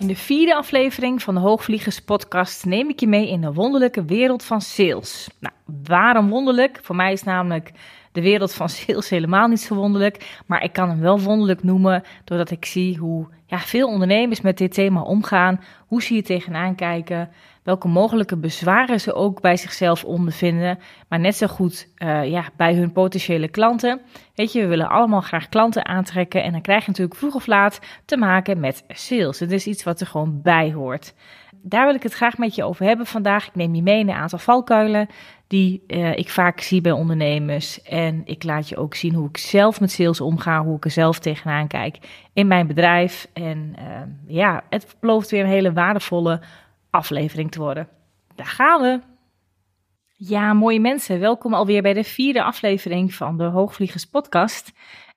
In de vierde aflevering van de Hoogvliegers podcast neem ik je mee in de wonderlijke wereld van sales. Nou, waarom wonderlijk? Voor mij is namelijk de wereld van sales helemaal niet zo wonderlijk, maar ik kan hem wel wonderlijk noemen doordat ik zie hoe ja, veel ondernemers met dit thema omgaan, hoe ze hier tegenaan kijken, welke mogelijke bezwaren ze ook bij zichzelf ondervinden, maar net zo goed uh, ja, bij hun potentiële klanten. Weet je, we willen allemaal graag klanten aantrekken en dan krijg je natuurlijk vroeg of laat te maken met sales. Het is iets wat er gewoon bij hoort. Daar wil ik het graag met je over hebben vandaag. Ik neem je mee in een aantal valkuilen die uh, ik vaak zie bij ondernemers. En ik laat je ook zien hoe ik zelf met sales omga, hoe ik er zelf tegenaan kijk in mijn bedrijf. En uh, ja, het belooft weer een hele waardevolle aflevering te worden. Daar gaan we. Ja, mooie mensen, welkom alweer bij de vierde aflevering van de Hoogvliegers podcast.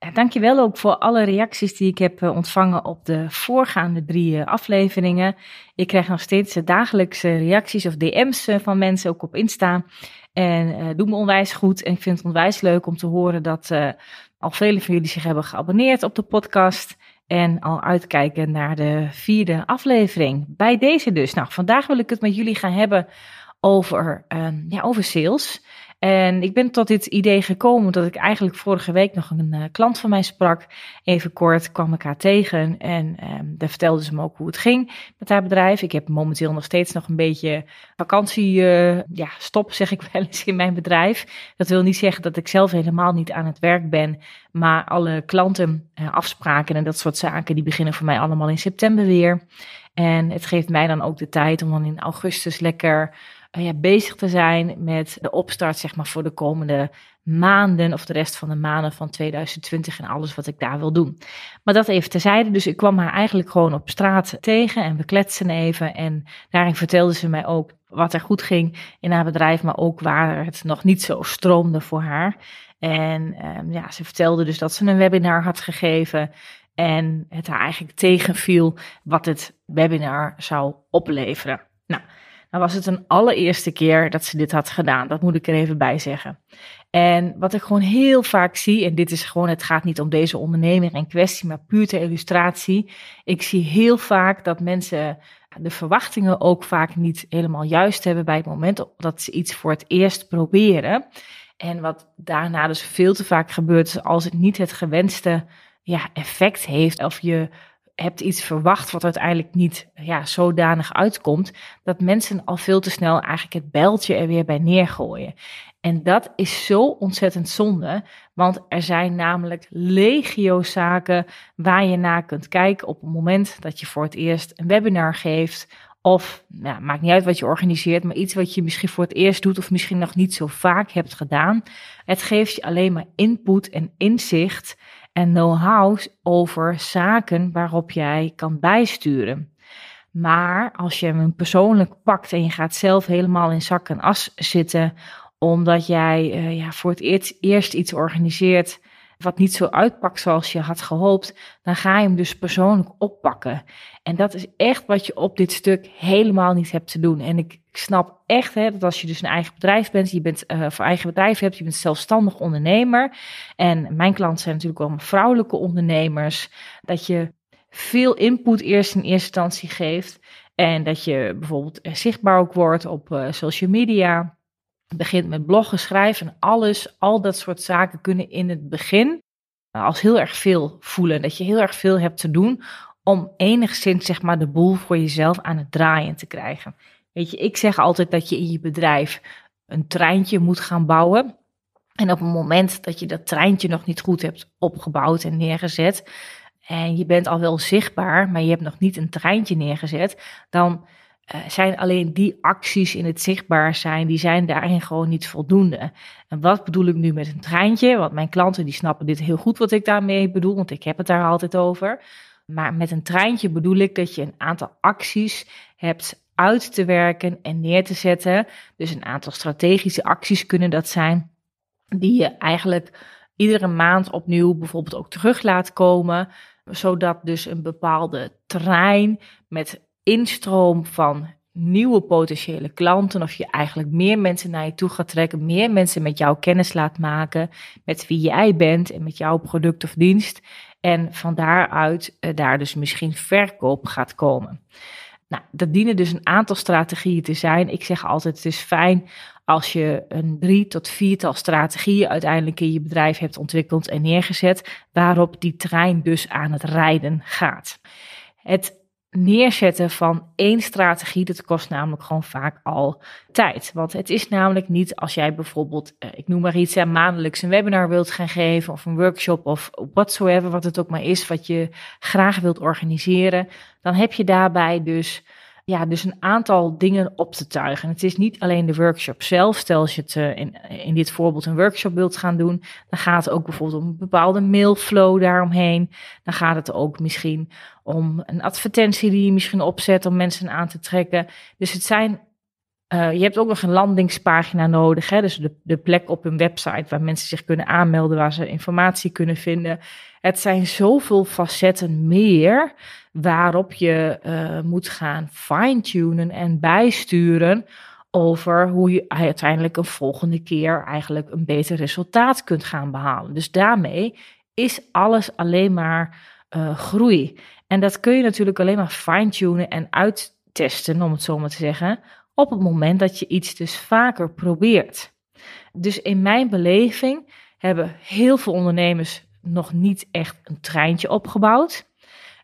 Uh, dankjewel ook voor alle reacties die ik heb uh, ontvangen op de voorgaande drie uh, afleveringen. Ik krijg nog steeds dagelijkse reacties of DM's van mensen, ook op Insta. En uh, doet me onwijs goed. En ik vind het onwijs leuk om te horen dat al velen van jullie zich hebben geabonneerd op de podcast. En al uitkijken naar de vierde aflevering. Bij deze dus. Nou, vandaag wil ik het met jullie gaan hebben over, uh, ja, over sales. En ik ben tot dit idee gekomen dat ik eigenlijk vorige week nog een uh, klant van mij sprak. Even kort kwam ik haar tegen en um, daar vertelde ze me ook hoe het ging met haar bedrijf. Ik heb momenteel nog steeds nog een beetje vakantie, uh, ja, stop zeg ik wel eens in mijn bedrijf. Dat wil niet zeggen dat ik zelf helemaal niet aan het werk ben, maar alle klanten, uh, afspraken en dat soort zaken, die beginnen voor mij allemaal in september weer. En het geeft mij dan ook de tijd om dan in augustus lekker ja, bezig te zijn met de opstart zeg maar, voor de komende maanden of de rest van de maanden van 2020 en alles wat ik daar wil doen. Maar dat even terzijde. Dus ik kwam haar eigenlijk gewoon op straat tegen en we kletsen even. En daarin vertelde ze mij ook wat er goed ging in haar bedrijf, maar ook waar het nog niet zo stroomde voor haar. En um, ja, ze vertelde dus dat ze een webinar had gegeven en het haar eigenlijk tegenviel wat het webinar zou opleveren. Nou, nou was het een allereerste keer dat ze dit had gedaan. Dat moet ik er even bij zeggen. En wat ik gewoon heel vaak zie, en dit is gewoon, het gaat niet om deze ondernemer in kwestie, maar puur ter illustratie. Ik zie heel vaak dat mensen de verwachtingen ook vaak niet helemaal juist hebben bij het moment dat ze iets voor het eerst proberen. En wat daarna dus veel te vaak gebeurt, als het niet het gewenste ja, effect heeft, of je hebt iets verwacht wat uiteindelijk niet ja, zodanig uitkomt, dat mensen al veel te snel eigenlijk het bijltje er weer bij neergooien. En dat is zo ontzettend zonde, want er zijn namelijk legio zaken waar je naar kunt kijken op het moment dat je voor het eerst een webinar geeft. Of, nou, maakt niet uit wat je organiseert, maar iets wat je misschien voor het eerst doet of misschien nog niet zo vaak hebt gedaan. Het geeft je alleen maar input en inzicht en know-how over zaken waarop jij kan bijsturen. Maar als je hem persoonlijk pakt en je gaat zelf helemaal in zak en as zitten, omdat jij uh, ja, voor het eerst, eerst iets organiseert wat niet zo uitpakt zoals je had gehoopt, dan ga je hem dus persoonlijk oppakken. En dat is echt wat je op dit stuk helemaal niet hebt te doen. En ik snap echt hè, dat als je dus een eigen bedrijf bent, je bent uh, voor eigen bedrijf hebt, je bent zelfstandig ondernemer. En mijn klanten zijn natuurlijk allemaal vrouwelijke ondernemers. Dat je veel input eerst in eerste instantie geeft. En dat je bijvoorbeeld zichtbaar ook wordt op uh, social media begint met bloggen, schrijven en alles, al dat soort zaken kunnen in het begin als heel erg veel voelen. Dat je heel erg veel hebt te doen om enigszins zeg maar de boel voor jezelf aan het draaien te krijgen. Weet je, ik zeg altijd dat je in je bedrijf een treintje moet gaan bouwen. En op het moment dat je dat treintje nog niet goed hebt opgebouwd en neergezet, en je bent al wel zichtbaar, maar je hebt nog niet een treintje neergezet, dan uh, zijn alleen die acties in het zichtbaar zijn, die zijn daarin gewoon niet voldoende. En wat bedoel ik nu met een treintje? Want mijn klanten die snappen dit heel goed wat ik daarmee bedoel, want ik heb het daar altijd over. Maar met een treintje bedoel ik dat je een aantal acties hebt uit te werken en neer te zetten. Dus een aantal strategische acties kunnen dat zijn, die je eigenlijk iedere maand opnieuw bijvoorbeeld ook terug laat komen, zodat dus een bepaalde trein met instroom van nieuwe potentiële klanten, of je eigenlijk meer mensen naar je toe gaat trekken, meer mensen met jouw kennis laat maken, met wie jij bent en met jouw product of dienst. En van daaruit uh, daar dus misschien verkoop gaat komen. Nou, dat dienen dus een aantal strategieën te zijn. Ik zeg altijd: het is fijn als je een drie tot viertal strategieën uiteindelijk in je bedrijf hebt ontwikkeld en neergezet, waarop die trein dus aan het rijden gaat. Het neerzetten van één strategie, dat kost namelijk gewoon vaak al tijd. Want het is namelijk niet als jij bijvoorbeeld, eh, ik noem maar iets, maandelijks een webinar wilt gaan geven of een workshop of whatsoever, wat het ook maar is, wat je graag wilt organiseren, dan heb je daarbij dus ja, dus een aantal dingen op te tuigen. Het is niet alleen de workshop zelf. Stel als je het uh, in, in dit voorbeeld een workshop wilt gaan doen, dan gaat het ook bijvoorbeeld om een bepaalde mailflow daaromheen. Dan gaat het ook misschien om een advertentie die je misschien opzet om mensen aan te trekken. Dus het zijn uh, je hebt ook nog een landingspagina nodig, hè? dus de, de plek op een website waar mensen zich kunnen aanmelden, waar ze informatie kunnen vinden. Het zijn zoveel facetten meer waarop je uh, moet gaan fine-tunen en bijsturen over hoe je uiteindelijk een volgende keer eigenlijk een beter resultaat kunt gaan behalen. Dus daarmee is alles alleen maar uh, groei. En dat kun je natuurlijk alleen maar fine-tunen en uittesten, om het zo maar te zeggen, op het moment dat je iets dus vaker probeert. Dus in mijn beleving hebben heel veel ondernemers nog niet echt een treintje opgebouwd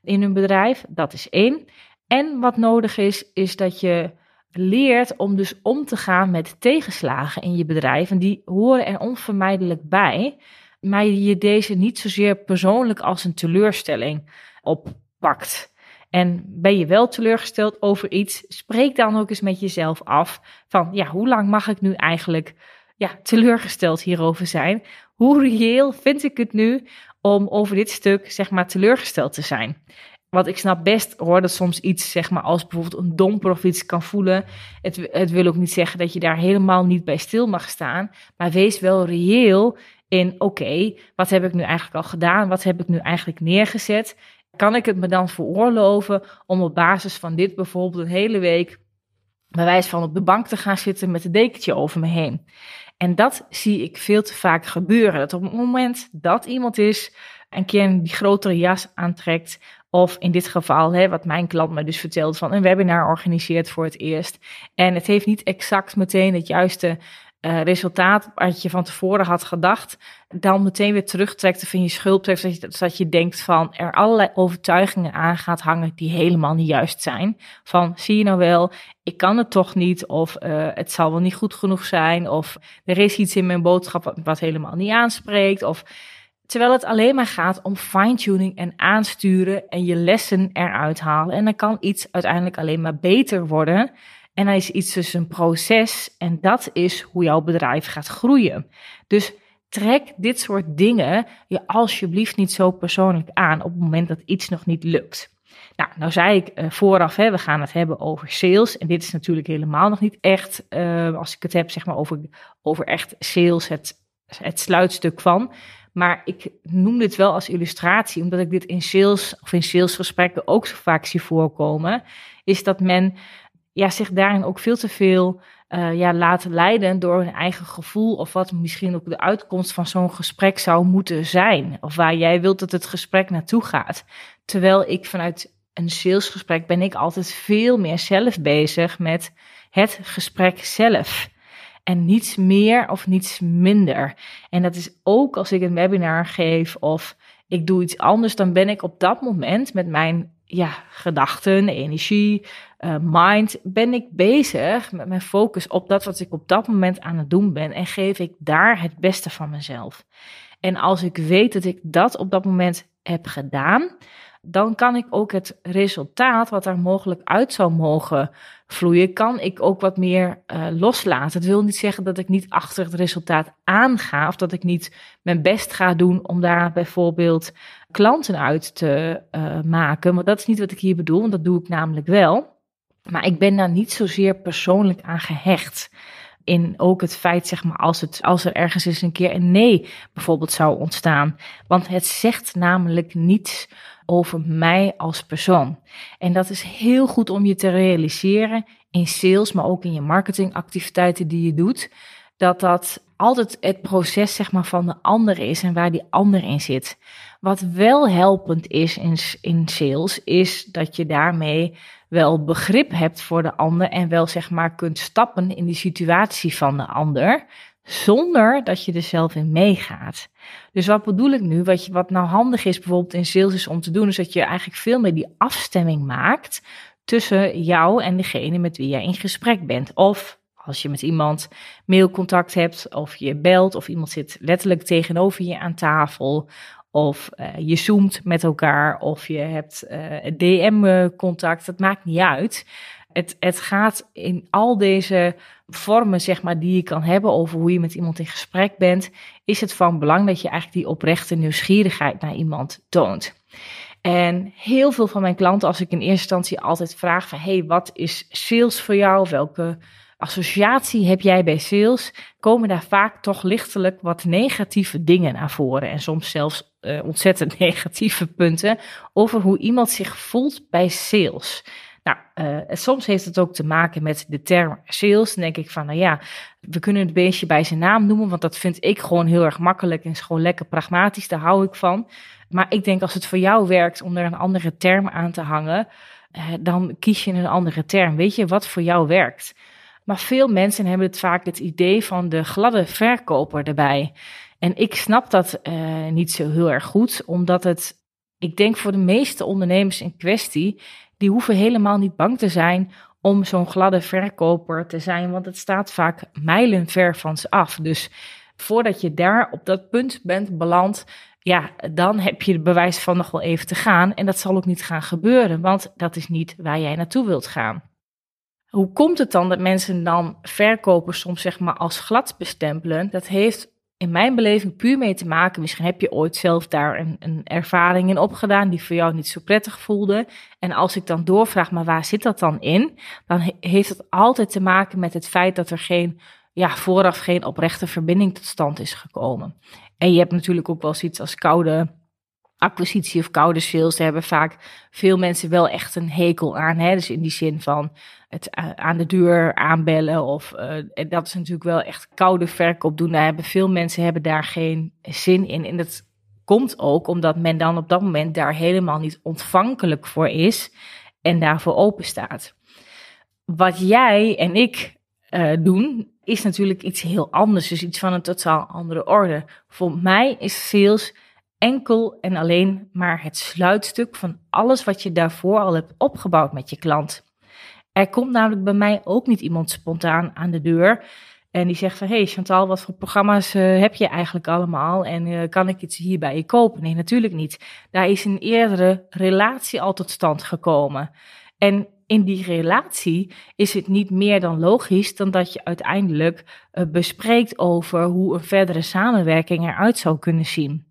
in hun bedrijf. Dat is één. En wat nodig is, is dat je leert om dus om te gaan met tegenslagen in je bedrijf. En die horen er onvermijdelijk bij. Maar je deze niet zozeer persoonlijk als een teleurstelling oppakt. En ben je wel teleurgesteld over iets, spreek dan ook eens met jezelf af van, ja, hoe lang mag ik nu eigenlijk ja, teleurgesteld hierover zijn? Hoe reëel vind ik het nu om over dit stuk, zeg maar, teleurgesteld te zijn? Want ik snap best hoor dat soms iets, zeg maar, als bijvoorbeeld een domper of iets kan voelen. Het, het wil ook niet zeggen dat je daar helemaal niet bij stil mag staan. Maar wees wel reëel in, oké, wat heb ik nu eigenlijk al gedaan? Wat heb ik nu eigenlijk neergezet? Kan ik het me dan veroorloven om op basis van dit bijvoorbeeld een hele week bij wijze van op de bank te gaan zitten met een dekentje over me heen? En dat zie ik veel te vaak gebeuren. Dat op het moment dat iemand is, een keer die grotere jas aantrekt, of in dit geval, hè, wat mijn klant me dus vertelt, van een webinar organiseert voor het eerst. En het heeft niet exact meteen het juiste uh, resultaat wat je van tevoren had gedacht, dan meteen weer terugtrekt van je schuldbrief, dat je, dat je denkt van er allerlei overtuigingen aan gaat hangen die helemaal niet juist zijn. Van zie je nou wel, ik kan het toch niet, of uh, het zal wel niet goed genoeg zijn, of er is iets in mijn boodschap wat, wat helemaal niet aanspreekt, of terwijl het alleen maar gaat om fine-tuning en aansturen en je lessen eruit halen. En dan kan iets uiteindelijk alleen maar beter worden en dan is iets dus een proces en dat is hoe jouw bedrijf gaat groeien. Dus trek dit soort dingen je alsjeblieft niet zo persoonlijk aan op het moment dat iets nog niet lukt. Nou, nou zei ik uh, vooraf, hè, we gaan het hebben over sales. En dit is natuurlijk helemaal nog niet echt, uh, als ik het heb zeg maar over, over echt sales, het, het sluitstuk van. Maar ik noem dit wel als illustratie, omdat ik dit in sales of in salesgesprekken ook zo vaak zie voorkomen. Is dat men ja, zich daarin ook veel te veel uh, ja, laten leiden door hun eigen gevoel of wat misschien ook de uitkomst van zo'n gesprek zou moeten zijn. Of waar jij wilt dat het gesprek naartoe gaat. Terwijl ik vanuit een salesgesprek ben ik altijd veel meer zelf bezig met het gesprek zelf. En niets meer of niets minder. En dat is ook als ik een webinar geef of ik doe iets anders, dan ben ik op dat moment met mijn ja, gedachten, energie, uh, mind, ben ik bezig met mijn focus op dat wat ik op dat moment aan het doen ben en geef ik daar het beste van mezelf. En als ik weet dat ik dat op dat moment heb gedaan, dan kan ik ook het resultaat wat er mogelijk uit zou mogen vloeien, kan ik ook wat meer uh, loslaten. Het wil niet zeggen dat ik niet achter het resultaat aanga of dat ik niet mijn best ga doen om daar bijvoorbeeld klanten uit te uh, maken. Want dat is niet wat ik hier bedoel, want dat doe ik namelijk wel. Maar ik ben daar niet zozeer persoonlijk aan gehecht in ook het feit, zeg maar, als, het, als er ergens eens een keer een nee bijvoorbeeld zou ontstaan. Want het zegt namelijk niets over mij als persoon. En dat is heel goed om je te realiseren in sales, maar ook in je marketingactiviteiten die je doet. Dat dat altijd het proces zeg maar, van de ander is en waar die ander in zit. Wat wel helpend is in, in sales, is dat je daarmee wel begrip hebt voor de ander en wel zeg maar kunt stappen in die situatie van de ander, zonder dat je er zelf in meegaat. Dus wat bedoel ik nu? Wat, wat nou handig is bijvoorbeeld in sales is om te doen, is dat je eigenlijk veel meer die afstemming maakt tussen jou en degene met wie jij in gesprek bent. Of als je met iemand mailcontact hebt, of je belt, of iemand zit letterlijk tegenover je aan tafel, of uh, je zoomt met elkaar, of je hebt eh, DM-contact, dat maakt niet uit. Het, het gaat in al deze vormen, zeg maar, die je kan hebben over hoe je met iemand in gesprek bent, is het van belang dat je eigenlijk die oprechte nieuwsgierigheid naar iemand toont. En heel veel van mijn klanten, als ik in eerste instantie altijd vraag van, hey, wat is sales voor jou? Welke associatie heb jij bij sales? Komen daar vaak toch lichtelijk wat negatieve dingen naar voren en soms zelfs uh, ontzettend negatieve punten over hoe iemand zich voelt bij sales. Nou, uh, soms heeft het ook te maken met de term sales. Dan denk ik van, nou ja, we kunnen het beestje bij zijn naam noemen, want dat vind ik gewoon heel erg makkelijk en is gewoon lekker pragmatisch. Daar hou ik van. Maar ik denk als het voor jou werkt om er een andere term aan te hangen, uh, dan kies je een andere term. Weet je wat voor jou werkt? Maar veel mensen hebben het vaak het idee van de gladde verkoper erbij. En ik snap dat uh, niet zo heel erg goed, omdat het, ik denk voor de meeste ondernemers in kwestie, die hoeven helemaal niet bang te zijn om zo'n gladde verkoper te zijn, want het staat vaak mijlenver van ze af. Dus voordat je daar op dat punt bent beland, ja, dan heb je het bewijs van nog wel even te gaan. En dat zal ook niet gaan gebeuren, want dat is niet waar jij naartoe wilt gaan. Hoe komt het dan dat mensen dan verkopers soms zeg maar als glad bestempelen? Dat heeft in mijn beleving puur mee te maken. Misschien heb je ooit zelf daar een, een ervaring in opgedaan die voor jou niet zo prettig voelde. En als ik dan doorvraag, maar waar zit dat dan in? Dan heeft het altijd te maken met het feit dat er geen, ja, vooraf geen oprechte verbinding tot stand is gekomen. En je hebt natuurlijk ook wel zoiets als koude acquisitie of koude sales, hebben vaak veel mensen wel echt een hekel aan. Hè? Dus in die zin van het aan de deur aanbellen of uh, dat is natuurlijk wel echt koude verkoop doen. Daar hebben veel mensen hebben daar geen zin in. En dat komt ook omdat men dan op dat moment daar helemaal niet ontvankelijk voor is en daarvoor open staat. Wat jij en ik uh, doen, is natuurlijk iets heel anders. Dus iets van een totaal andere orde. Voor mij is sales enkel en alleen maar het sluitstuk van alles wat je daarvoor al hebt opgebouwd met je klant. Er komt namelijk bij mij ook niet iemand spontaan aan de deur en die zegt van, hey Chantal, wat voor programma's uh, heb je eigenlijk allemaal en uh, kan ik iets hier bij je kopen? Nee, natuurlijk niet. Daar is een eerdere relatie al tot stand gekomen. En in die relatie is het niet meer dan logisch dan dat je uiteindelijk uh, bespreekt over hoe een verdere samenwerking eruit zou kunnen zien.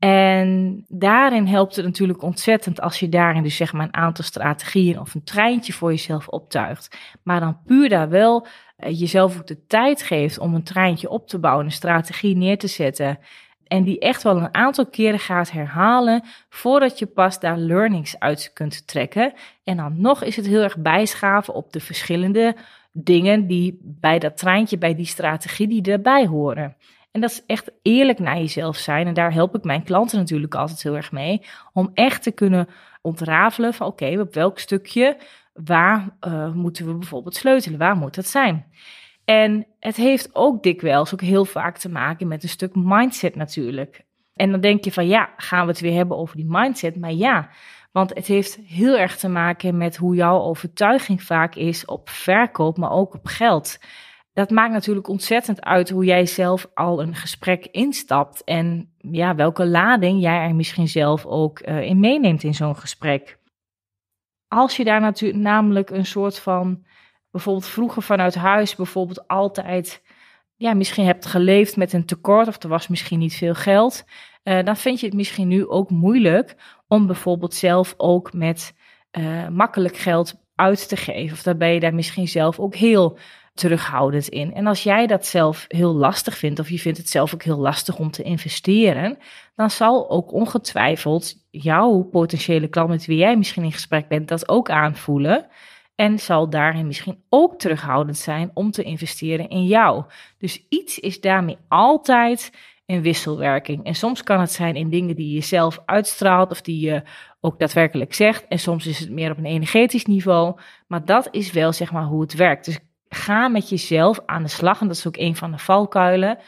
En daarin helpt het natuurlijk ontzettend als je daarin dus zeg maar een aantal strategieën of een treintje voor jezelf optuigt. Maar dan puur daar wel uh, jezelf ook de tijd geeft om een treintje op te bouwen, een strategie neer te zetten. En die echt wel een aantal keren gaat herhalen voordat je pas daar learnings uit kunt trekken. En dan nog is het heel erg bijschaven op de verschillende dingen die bij dat treintje, bij die strategie die erbij horen. En dat is echt eerlijk naar jezelf zijn. En daar help ik mijn klanten natuurlijk altijd heel erg mee. Om echt te kunnen ontrafelen van oké, op welk stukje, waar uh, moeten we bijvoorbeeld sleutelen? Waar moet dat zijn? En het heeft ook dikwijls ook heel vaak te maken met een stuk mindset natuurlijk. En dan denk je van ja, gaan we het weer hebben over die mindset? Maar ja, want het heeft heel erg te maken met hoe jouw overtuiging vaak is op verkoop, maar ook op geld dat maakt natuurlijk ontzettend uit hoe jij zelf al een gesprek instapt en ja, welke lading jij er misschien zelf ook uh, in meeneemt in zo'n gesprek. Als je daar natuurlijk namelijk een soort van, bijvoorbeeld vroeger vanuit huis, bijvoorbeeld altijd, ja, misschien hebt geleefd met een tekort of er was misschien niet veel geld, uh, dan vind je het misschien nu ook moeilijk om bijvoorbeeld zelf ook met uh, makkelijk geld uit te geven. Of dan ben je daar misschien zelf ook heel terughoudend in. En als jij dat zelf heel lastig vindt, of je vindt het zelf ook heel lastig om te investeren, dan zal ook ongetwijfeld jouw potentiële klant met wie jij misschien in gesprek bent, dat ook aanvoelen. En zal daarin misschien ook terughoudend zijn om te investeren in jou. Dus iets is daarmee altijd in wisselwerking. En soms kan het zijn in dingen die je zelf uitstraalt of die je ook daadwerkelijk zegt. En soms is het meer op een energetisch niveau. Maar dat is wel zeg maar hoe het werkt. Dus ga met jezelf aan de slag. En dat is ook een van de valkuilen.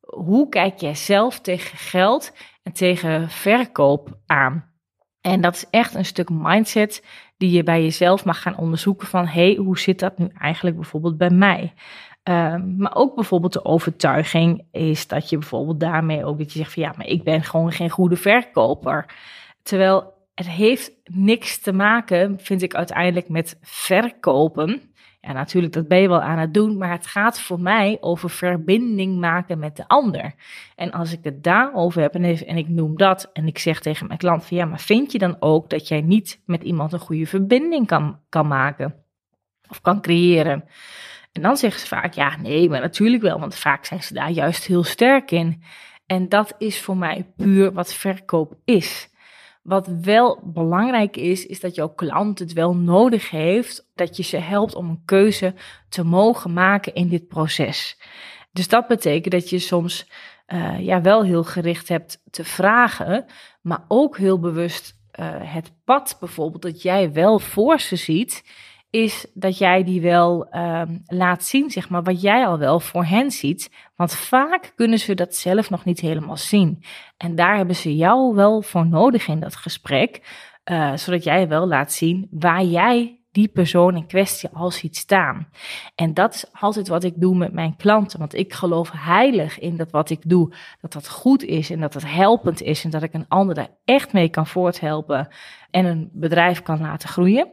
Hoe kijk jij zelf tegen geld en tegen verkoop aan? En dat is echt een stuk mindset die je bij jezelf mag gaan onderzoeken van hey, hoe zit dat nu eigenlijk bijvoorbeeld bij mij? Um, maar ook bijvoorbeeld de overtuiging is dat je bijvoorbeeld daarmee ook dat je zegt van ja, maar ik ben gewoon geen goede verkoper. Terwijl het heeft niks te maken, vind ik uiteindelijk, met verkopen. Ja, natuurlijk, dat ben je wel aan het doen, maar het gaat voor mij over verbinding maken met de ander. En als ik het daarover heb en, en ik noem dat en ik zeg tegen mijn klant ja, maar vind je dan ook dat jij niet met iemand een goede verbinding kan, kan maken of kan creëren? En dan zeggen ze vaak ja, nee, maar natuurlijk wel, want vaak zijn ze daar juist heel sterk in. En dat is voor mij puur wat verkoop is. Wat wel belangrijk is, is dat jouw klant het wel nodig heeft dat je ze helpt om een keuze te mogen maken in dit proces. Dus dat betekent dat je soms uh, ja, wel heel gericht hebt te vragen, maar ook heel bewust uh, het pad bijvoorbeeld dat jij wel voor ze ziet is dat jij die wel um, laat zien, zeg maar, wat jij al wel voor hen ziet. Want vaak kunnen ze dat zelf nog niet helemaal zien. En daar hebben ze jou wel voor nodig in dat gesprek, uh, zodat jij wel laat zien waar jij die persoon in kwestie al ziet staan. En dat is altijd wat ik doe met mijn klanten, want ik geloof heilig in dat wat ik doe, dat dat goed is en dat het helpend is en dat ik een ander daar echt mee kan voorthelpen en een bedrijf kan laten groeien.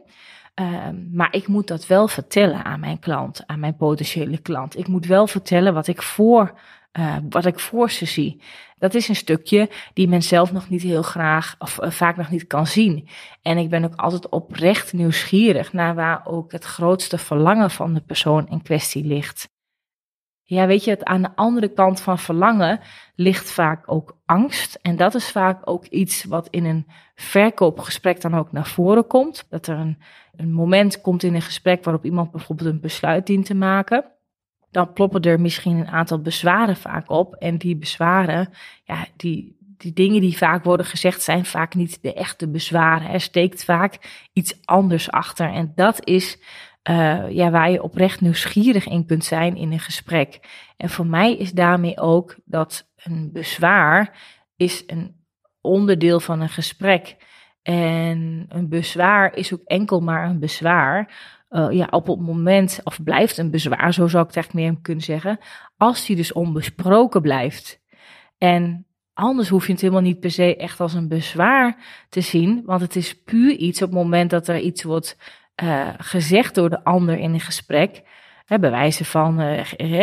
Ehm, maar ik moet dat wel vertellen aan mijn klant, aan mijn potentiële klant. Ik moet wel vertellen wat ik voor, uh, wat ik voor ze zie. Dat is een stukje die men zelf nog niet heel graag of uh, vaak nog niet kan zien. En ik ben ook altijd oprecht nieuwsgierig naar waar ook het grootste verlangen van de persoon in kwestie ligt. Ja, weet je, het aan de andere kant van verlangen ligt vaak ook angst. En dat is vaak ook iets wat in een verkoopgesprek dan ook naar voren komt. Dat er een, een moment komt in een gesprek waarop iemand bijvoorbeeld een besluit dient te maken. Dan ploppen er misschien een aantal bezwaren vaak op. En die bezwaren, ja, die, die dingen die vaak worden gezegd zijn vaak niet de echte bezwaren. Er steekt vaak iets anders achter. En dat is uh, ja, waar je oprecht nieuwsgierig in kunt zijn in een gesprek. En voor mij is daarmee ook dat een bezwaar is een onderdeel van een gesprek. En een bezwaar is ook enkel maar een bezwaar. Uh, ja, op het moment, of blijft een bezwaar, zo zou ik het eigenlijk meer kunnen zeggen, als die dus onbesproken blijft. En anders hoef je het helemaal niet per se echt als een bezwaar te zien, want het is puur iets op het moment dat er iets wordt uh, gezegd door de ander in een gesprek. Hè, bij wijze van uh,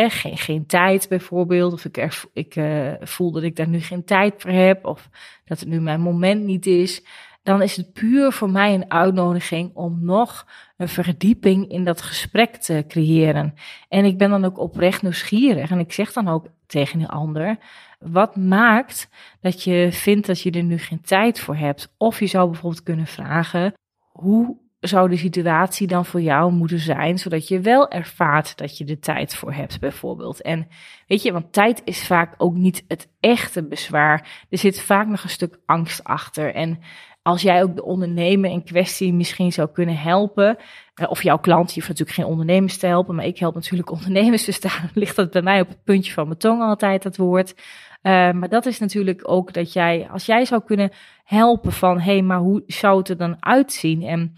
geen, geen, tijd bijvoorbeeld, of ik, ik uh, voel dat ik daar nu geen tijd voor heb, of dat het nu mijn moment niet is. Dan is het puur voor mij een uitnodiging om nog een verdieping in dat gesprek te creëren. En ik ben dan ook oprecht nieuwsgierig. En ik zeg dan ook tegen de ander: wat maakt dat je vindt dat je er nu geen tijd voor hebt? Of je zou bijvoorbeeld kunnen vragen: hoe zou de situatie dan voor jou moeten zijn, zodat je wel ervaart dat je de tijd voor hebt, bijvoorbeeld. En weet je, want tijd is vaak ook niet het echte bezwaar. Er zit vaak nog een stuk angst achter. En als jij ook de ondernemer in kwestie misschien zou kunnen helpen, eh, of jouw klant, je natuurlijk geen ondernemers te helpen, maar ik help natuurlijk ondernemers, dus daar ligt dat bij mij op het puntje van mijn tong altijd, dat woord. Uh, maar dat is natuurlijk ook dat jij, als jij zou kunnen helpen van, hé, hey, maar hoe zou het er dan uitzien? En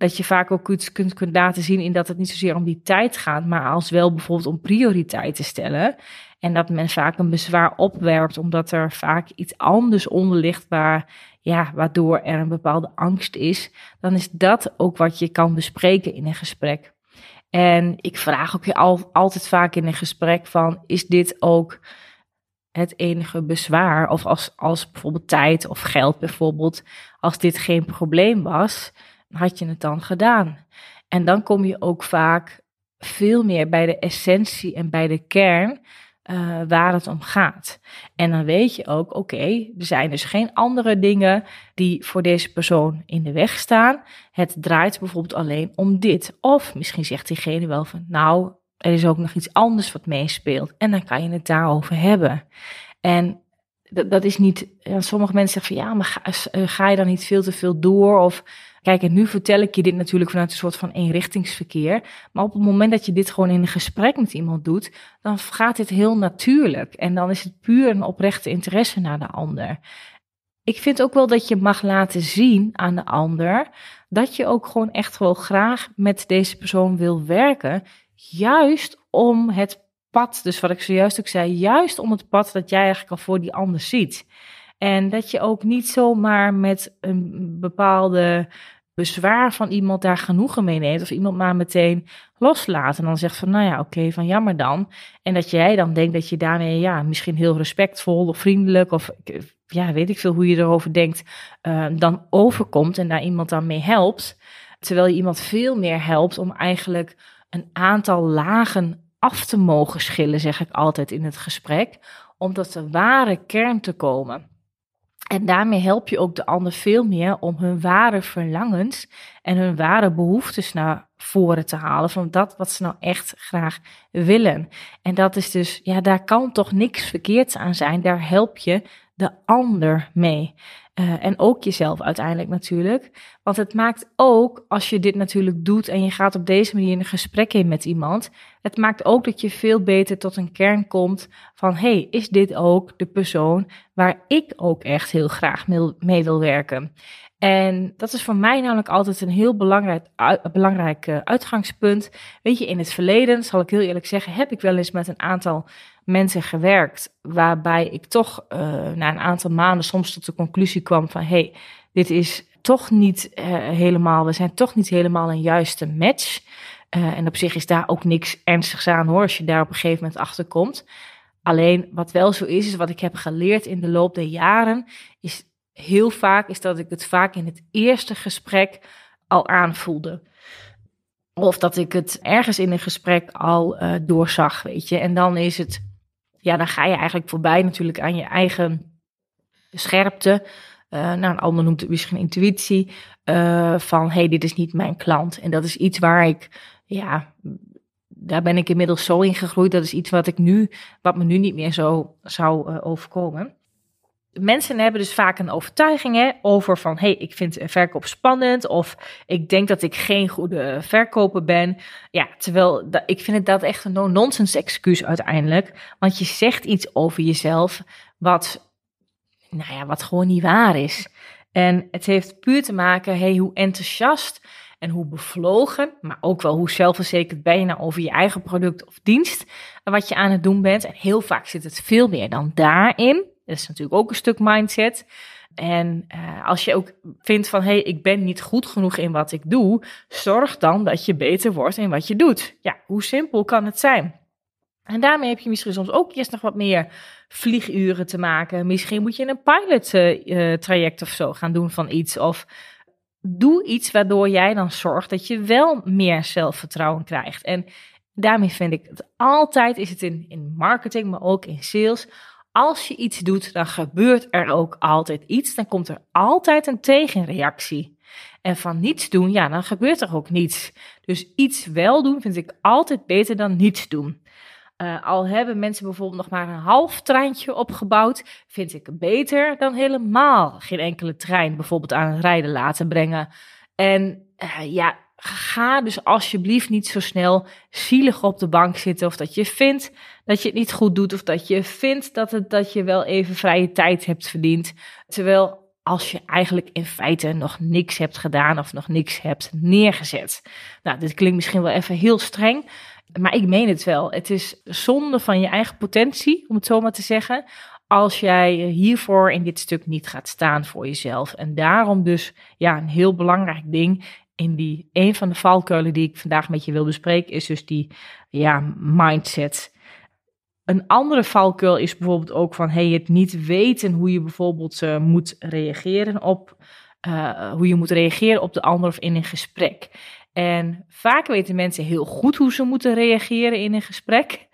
dat je vaak ook kunt, kunt, laten zien in dat het niet zozeer om die tijd gaat, maar als wel bijvoorbeeld om prioriteiten stellen. En dat men vaak een bezwaar opwerpt, omdat er vaak iets anders onder ligt waar, ja, waardoor er een bepaalde angst is. Dan is dat ook wat je kan bespreken in een gesprek. En ik vraag ook al, altijd vaak in een gesprek van, is dit ook het enige bezwaar? Of als, als bijvoorbeeld tijd of geld bijvoorbeeld, als dit geen probleem was, had je het dan gedaan? En dan kom je ook vaak veel meer bij de essentie en bij de kern uh, waar het om gaat. En dan weet je ook, oké, er zijn dus geen andere dingen die voor deze persoon in de weg staan. Het draait bijvoorbeeld alleen om dit. Of misschien zegt diegene wel van, nou, er is ook nog iets anders wat meespeelt. En dan kan je het daarover hebben. En dat, dat is niet, ja, sommige mensen zeggen van, ja, maar ga, eh, ga je dan niet veel te veel door? Of Kijk, en nu vertel ik je dit natuurlijk vanuit een soort van eenrichtingsverkeer. Maar op het moment dat je dit gewoon in een gesprek met iemand doet, dan gaat dit heel natuurlijk. En dan is het puur een oprechte interesse naar de ander. Ik vind ook wel dat je mag laten zien aan de ander dat je ook gewoon echt wel graag met deze persoon wil werken. Juist om het pad, dus wat ik zojuist ook zei, juist om het pad dat jij eigenlijk al voor die ander ziet. En dat je ook niet zomaar met een bepaalde bezwaar van iemand daar genoegen mee neemt. Of iemand maar meteen loslaat. En dan zegt van, nou ja, oké, van jammer dan. En dat jij dan denkt dat je daarmee, ja, misschien heel respectvol of vriendelijk. Of ja, weet ik veel hoe je erover denkt. Uh, dan overkomt en daar iemand dan mee helpt. Terwijl je iemand veel meer helpt om eigenlijk een aantal lagen af te mogen schillen, zeg ik altijd in het gesprek. Om tot de ware kern te komen. En daarmee help je ook de ander veel meer om hun ware verlangens en hun ware behoeftes naar voren te halen. Van dat wat ze nou echt graag willen. En dat is dus, ja, daar kan toch niks verkeerds aan zijn. Daar help je de ander mee. Uh, en ook jezelf uiteindelijk natuurlijk. Want het maakt ook, als je dit natuurlijk doet en je gaat op deze manier een gesprek in met iemand, het maakt ook dat je veel beter tot een kern komt van, hey, is dit ook de persoon waar ik ook echt heel graag mee wil werken? En dat is voor mij namelijk altijd een heel belangrijk, belangrijk uh, uitgangspunt. Weet je, in het verleden, zal ik heel eerlijk zeggen, heb ik wel eens met een aantal mensen gewerkt. Waarbij ik toch uh, na een aantal maanden soms tot de conclusie kwam van hey, dit is toch niet uh, helemaal, we zijn toch niet helemaal een juiste match. Uh, en op zich is daar ook niks ernstigs aan hoor, als je daar op een gegeven moment achter komt. Alleen wat wel zo is, is wat ik heb geleerd in de loop der jaren, is heel vaak is dat ik het vaak in het eerste gesprek al aanvoelde. Of dat ik het ergens in een gesprek al doorzag, weet je. En dan is het ja, dan ga je eigenlijk voorbij natuurlijk aan je eigen scherpte. Uh, nou, een ander noemt het misschien intuïtie. Uh, van, hey, dit is niet mijn klant. En dat is iets waar ik, ja, daar ben ik inmiddels zo in gegroeid. Dat is iets wat ik nu, wat me nu niet meer zo zou uh, overkomen mensen hebben dus vaak een overtuiging hè, over van, hey, ik vind verkoop spannend of ik denk dat ik geen goede verkoper ben. Ja, terwijl ik vind het dat echt een no-nonsense excuus uiteindelijk, want je zegt iets over jezelf wat, nou ja, wat gewoon niet waar is. En het heeft puur te maken, hey, hoe enthousiast en hoe bevlogen, maar ook wel hoe zelfverzekerd ben je nou over je eigen product of dienst, wat je aan het doen bent. En heel vaak zit het veel meer dan daarin. Dat is natuurlijk ook een stuk mindset. En uh, als je ook vindt van, hé, hey, ik ben niet goed genoeg in wat ik doe, zorg dan dat je beter wordt in wat je doet. Ja, hoe simpel kan het zijn? En daarmee heb je misschien soms ook eerst nog wat meer vlieguren te maken. Misschien moet je een pilot uh, traject of zo gaan doen van iets. Of doe iets waardoor jij dan zorgt dat je wel meer zelfvertrouwen krijgt. En daarmee vind ik het altijd, is het in, in marketing, maar ook in sales, als je iets doet, dan gebeurt er ook altijd iets. Dan komt er altijd een tegenreactie. En van niets doen, ja, dan gebeurt er ook niets. Dus iets wel doen vind ik altijd beter dan niets doen. Uh, al hebben mensen bijvoorbeeld nog maar een half treintje opgebouwd, vind ik beter dan helemaal geen enkele trein bijvoorbeeld aan het rijden laten brengen. En uh, ja, ga dus alsjeblieft niet zo snel zielig op de bank zitten. Of dat je vindt dat je het niet goed doet. Of dat je vindt dat, het, dat je wel even vrije tijd hebt verdiend. Terwijl als je eigenlijk in feite nog niks hebt gedaan of nog niks hebt neergezet. Nou, dit klinkt misschien wel even heel streng, maar ik meen het wel. Het is zonde van je eigen potentie, om het zo maar te zeggen, als jij hiervoor in dit stuk niet gaat staan voor jezelf. En daarom dus ja, een heel belangrijk ding in die een van de valkuilen die ik vandaag met je wil bespreken is dus die ja, mindset. Een andere valkuil is bijvoorbeeld ook van hey, het niet weten hoe je bijvoorbeeld uh, moet reageren op uh, hoe je moet reageren op de ander of in een gesprek. En vaak weten mensen heel goed hoe ze moeten reageren in een gesprek.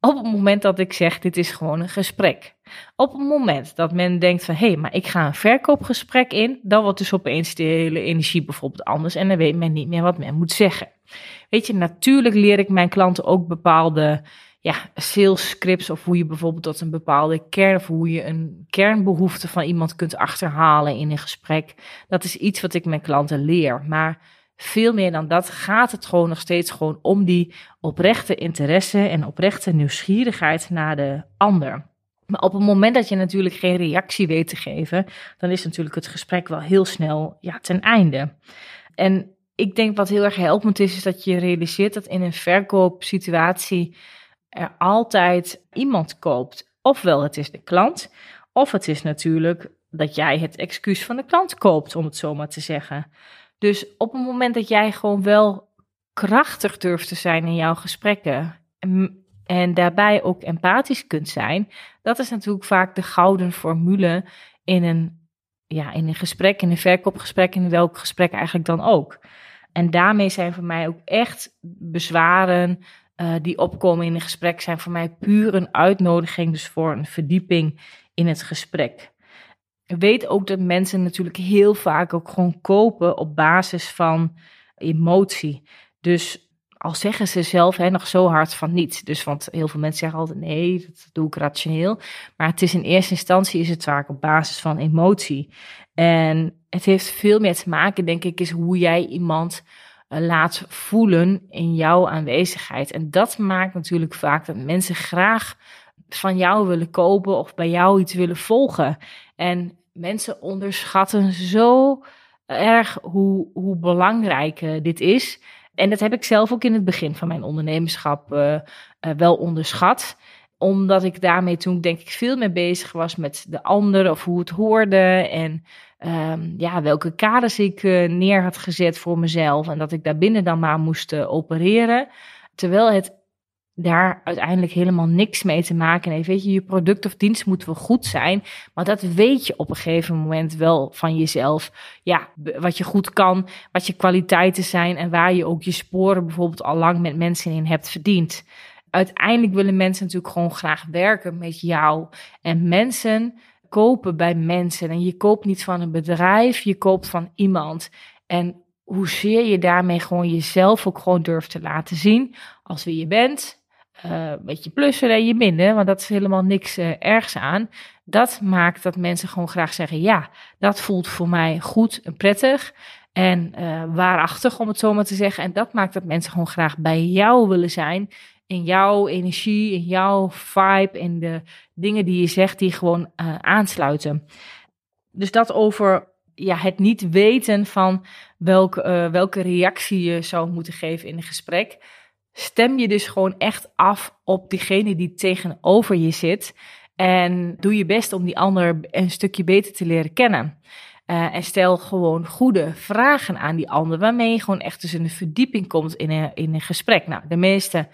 Op het moment dat ik zeg, dit is gewoon een gesprek. Op het moment dat men denkt van, hé, hey, maar ik ga een verkoopgesprek in, dan wordt dus opeens de hele energie bijvoorbeeld anders en dan weet men niet meer wat men moet zeggen. Weet je, natuurlijk leer ik mijn klanten ook bepaalde ja, sales scripts of hoe je bijvoorbeeld tot een bepaalde kern of hoe je een kernbehoefte van iemand kunt achterhalen in een gesprek. Dat is iets wat ik mijn klanten leer. Maar veel meer dan dat gaat het gewoon nog steeds gewoon om die oprechte interesse en oprechte nieuwsgierigheid naar de ander. Maar op het moment dat je natuurlijk geen reactie weet te geven, dan is natuurlijk het gesprek wel heel snel ja, ten einde. En ik denk wat heel erg helpend is, is dat je realiseert dat in een verkoopsituatie er altijd iemand koopt. Ofwel het is de klant, of het is natuurlijk dat jij het excuus van de klant koopt, om het zo maar te zeggen. Dus op het moment dat jij gewoon wel krachtig durft te zijn in jouw gesprekken en, en daarbij ook empathisch kunt zijn, dat is natuurlijk vaak de gouden formule in een, ja, in een gesprek, in een verkoopgesprek, in welk gesprek eigenlijk dan ook. En daarmee zijn voor mij ook echt bezwaren uh, die opkomen in een gesprek, zijn voor mij puur een uitnodiging, dus voor een verdieping in het gesprek weet ook dat mensen natuurlijk heel vaak ook gewoon kopen op basis van emotie. Dus al zeggen ze zelf hè, nog zo hard van niet. Dus want heel veel mensen zeggen altijd nee, dat doe ik rationeel. Maar het is in eerste instantie is het vaak op basis van emotie. En het heeft veel meer te maken, denk ik, is hoe jij iemand eh, laat voelen in jouw aanwezigheid. En dat maakt natuurlijk vaak dat mensen graag van jou willen kopen of bij jou iets willen volgen. En mensen onderschatten zo erg hoe, hoe belangrijk uh, dit is. En dat heb ik zelf ook in het begin van mijn ondernemerschap uh, wel onderschat. Omdat ik daarmee toen denk ik veel meer bezig was met de ander of hoe het hoorde. En um, ja, welke kaders ik neer had gezet voor mezelf. En dat ik daarbinnen dan maar moest opereren. Terwijl het daar uiteindelijk helemaal niks mee te maken heeft. Weet je, je product of dienst moet wel goed zijn, maar dat weet je op een gegeven moment wel van jezelf. Ja, wat je goed kan, wat je kwaliteiten zijn en waar je ook je sporen bijvoorbeeld al lang met mensen in hebt verdiend. Uiteindelijk willen mensen natuurlijk gewoon graag werken met jou. En mensen kopen bij mensen. En je koopt niet van een bedrijf, je koopt van iemand. En hoezeer je daarmee gewoon jezelf ook gewoon durft te laten zien als wie je bent, uh, een beetje plussen en je minnen, want dat is helemaal niks uh, ergs aan. Dat maakt dat mensen gewoon graag zeggen: ja, dat voelt voor mij goed en prettig en uh, waarachtig, om het zo maar te zeggen. En dat maakt dat mensen gewoon graag bij jou willen zijn. In jouw energie, in jouw vibe, in de dingen die je zegt, die gewoon aansluiten. Dus dat over ja, het niet weten van welke, welke reactie je zou moeten geven in een gesprek stem je dus gewoon echt af op diegene die tegenover je zit. En doe je best om die ander een stukje beter te leren kennen. Uh, en stel gewoon goede vragen aan die ander, waarmee je gewoon echt dus een verdieping komt in een, in een gesprek. Nou, de meeste,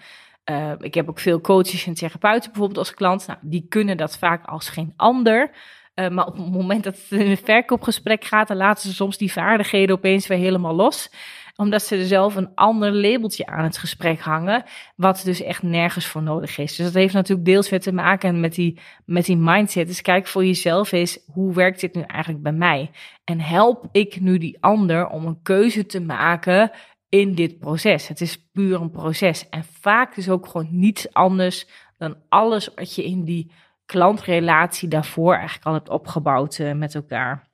uh, ik heb ook veel coaches en therapeuten bijvoorbeeld als klant, nou, die kunnen dat vaak als geen ander. Uh, maar op het moment dat het in een verkoopgesprek gaat, dan laten ze soms die vaardigheden opeens weer helemaal los omdat ze er zelf een ander labeltje aan het gesprek hangen, wat dus echt nergens voor nodig is. Dus dat heeft natuurlijk deels weer te maken met die, met die mindset. Dus kijk voor jezelf eens, hoe werkt dit nu eigenlijk bij mij? En help ik nu die ander om een keuze te maken in dit proces? Het is puur een proces. En vaak is ook gewoon niets anders dan alles wat je in die klantrelatie daarvoor eigenlijk al hebt opgebouwd uh, met elkaar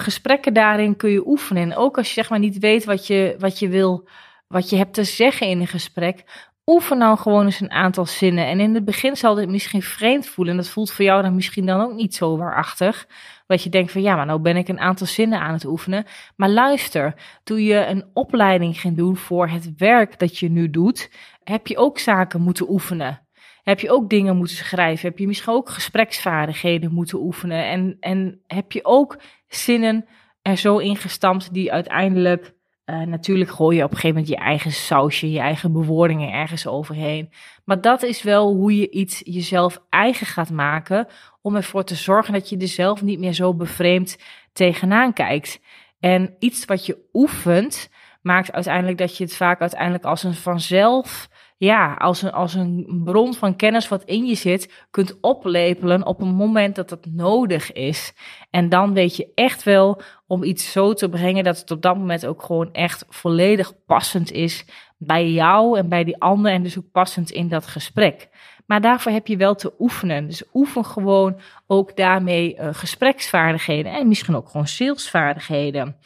gesprekken daarin kun je oefenen. En ook als je zeg maar niet weet wat je, wat je wil, wat je hebt te zeggen in een gesprek, oefen nou gewoon eens een aantal zinnen. En in het begin zal dit misschien vreemd voelen. En dat voelt voor jou dan misschien dan ook niet zo waarachtig. Dat je denkt van ja, maar nou ben ik een aantal zinnen aan het oefenen. Maar luister, toen je een opleiding ging doen voor het werk dat je nu doet, heb je ook zaken moeten oefenen. Heb je ook dingen moeten schrijven? Heb je misschien ook gespreksvaardigheden moeten oefenen? En, en heb je ook zinnen er zo ingestampt die uiteindelijk uh, natuurlijk gooi je op een gegeven moment je eigen sausje, je eigen bewoordingen ergens overheen. Maar dat is wel hoe je iets jezelf eigen gaat maken. Om ervoor te zorgen dat je er zelf niet meer zo bevreemd tegenaan kijkt. En iets wat je oefent, maakt uiteindelijk dat je het vaak uiteindelijk als een vanzelf ja, als een, als een bron van kennis wat in je zit, kunt oplepelen op een moment dat het nodig is. En dan weet je echt wel om iets zo te brengen dat het op dat moment ook gewoon echt volledig passend is bij jou en bij die ander en dus ook passend in dat gesprek. Maar daarvoor heb je wel te oefenen. Dus oefen gewoon ook daarmee uh, gespreksvaardigheden en misschien ook gewoon salesvaardigheden.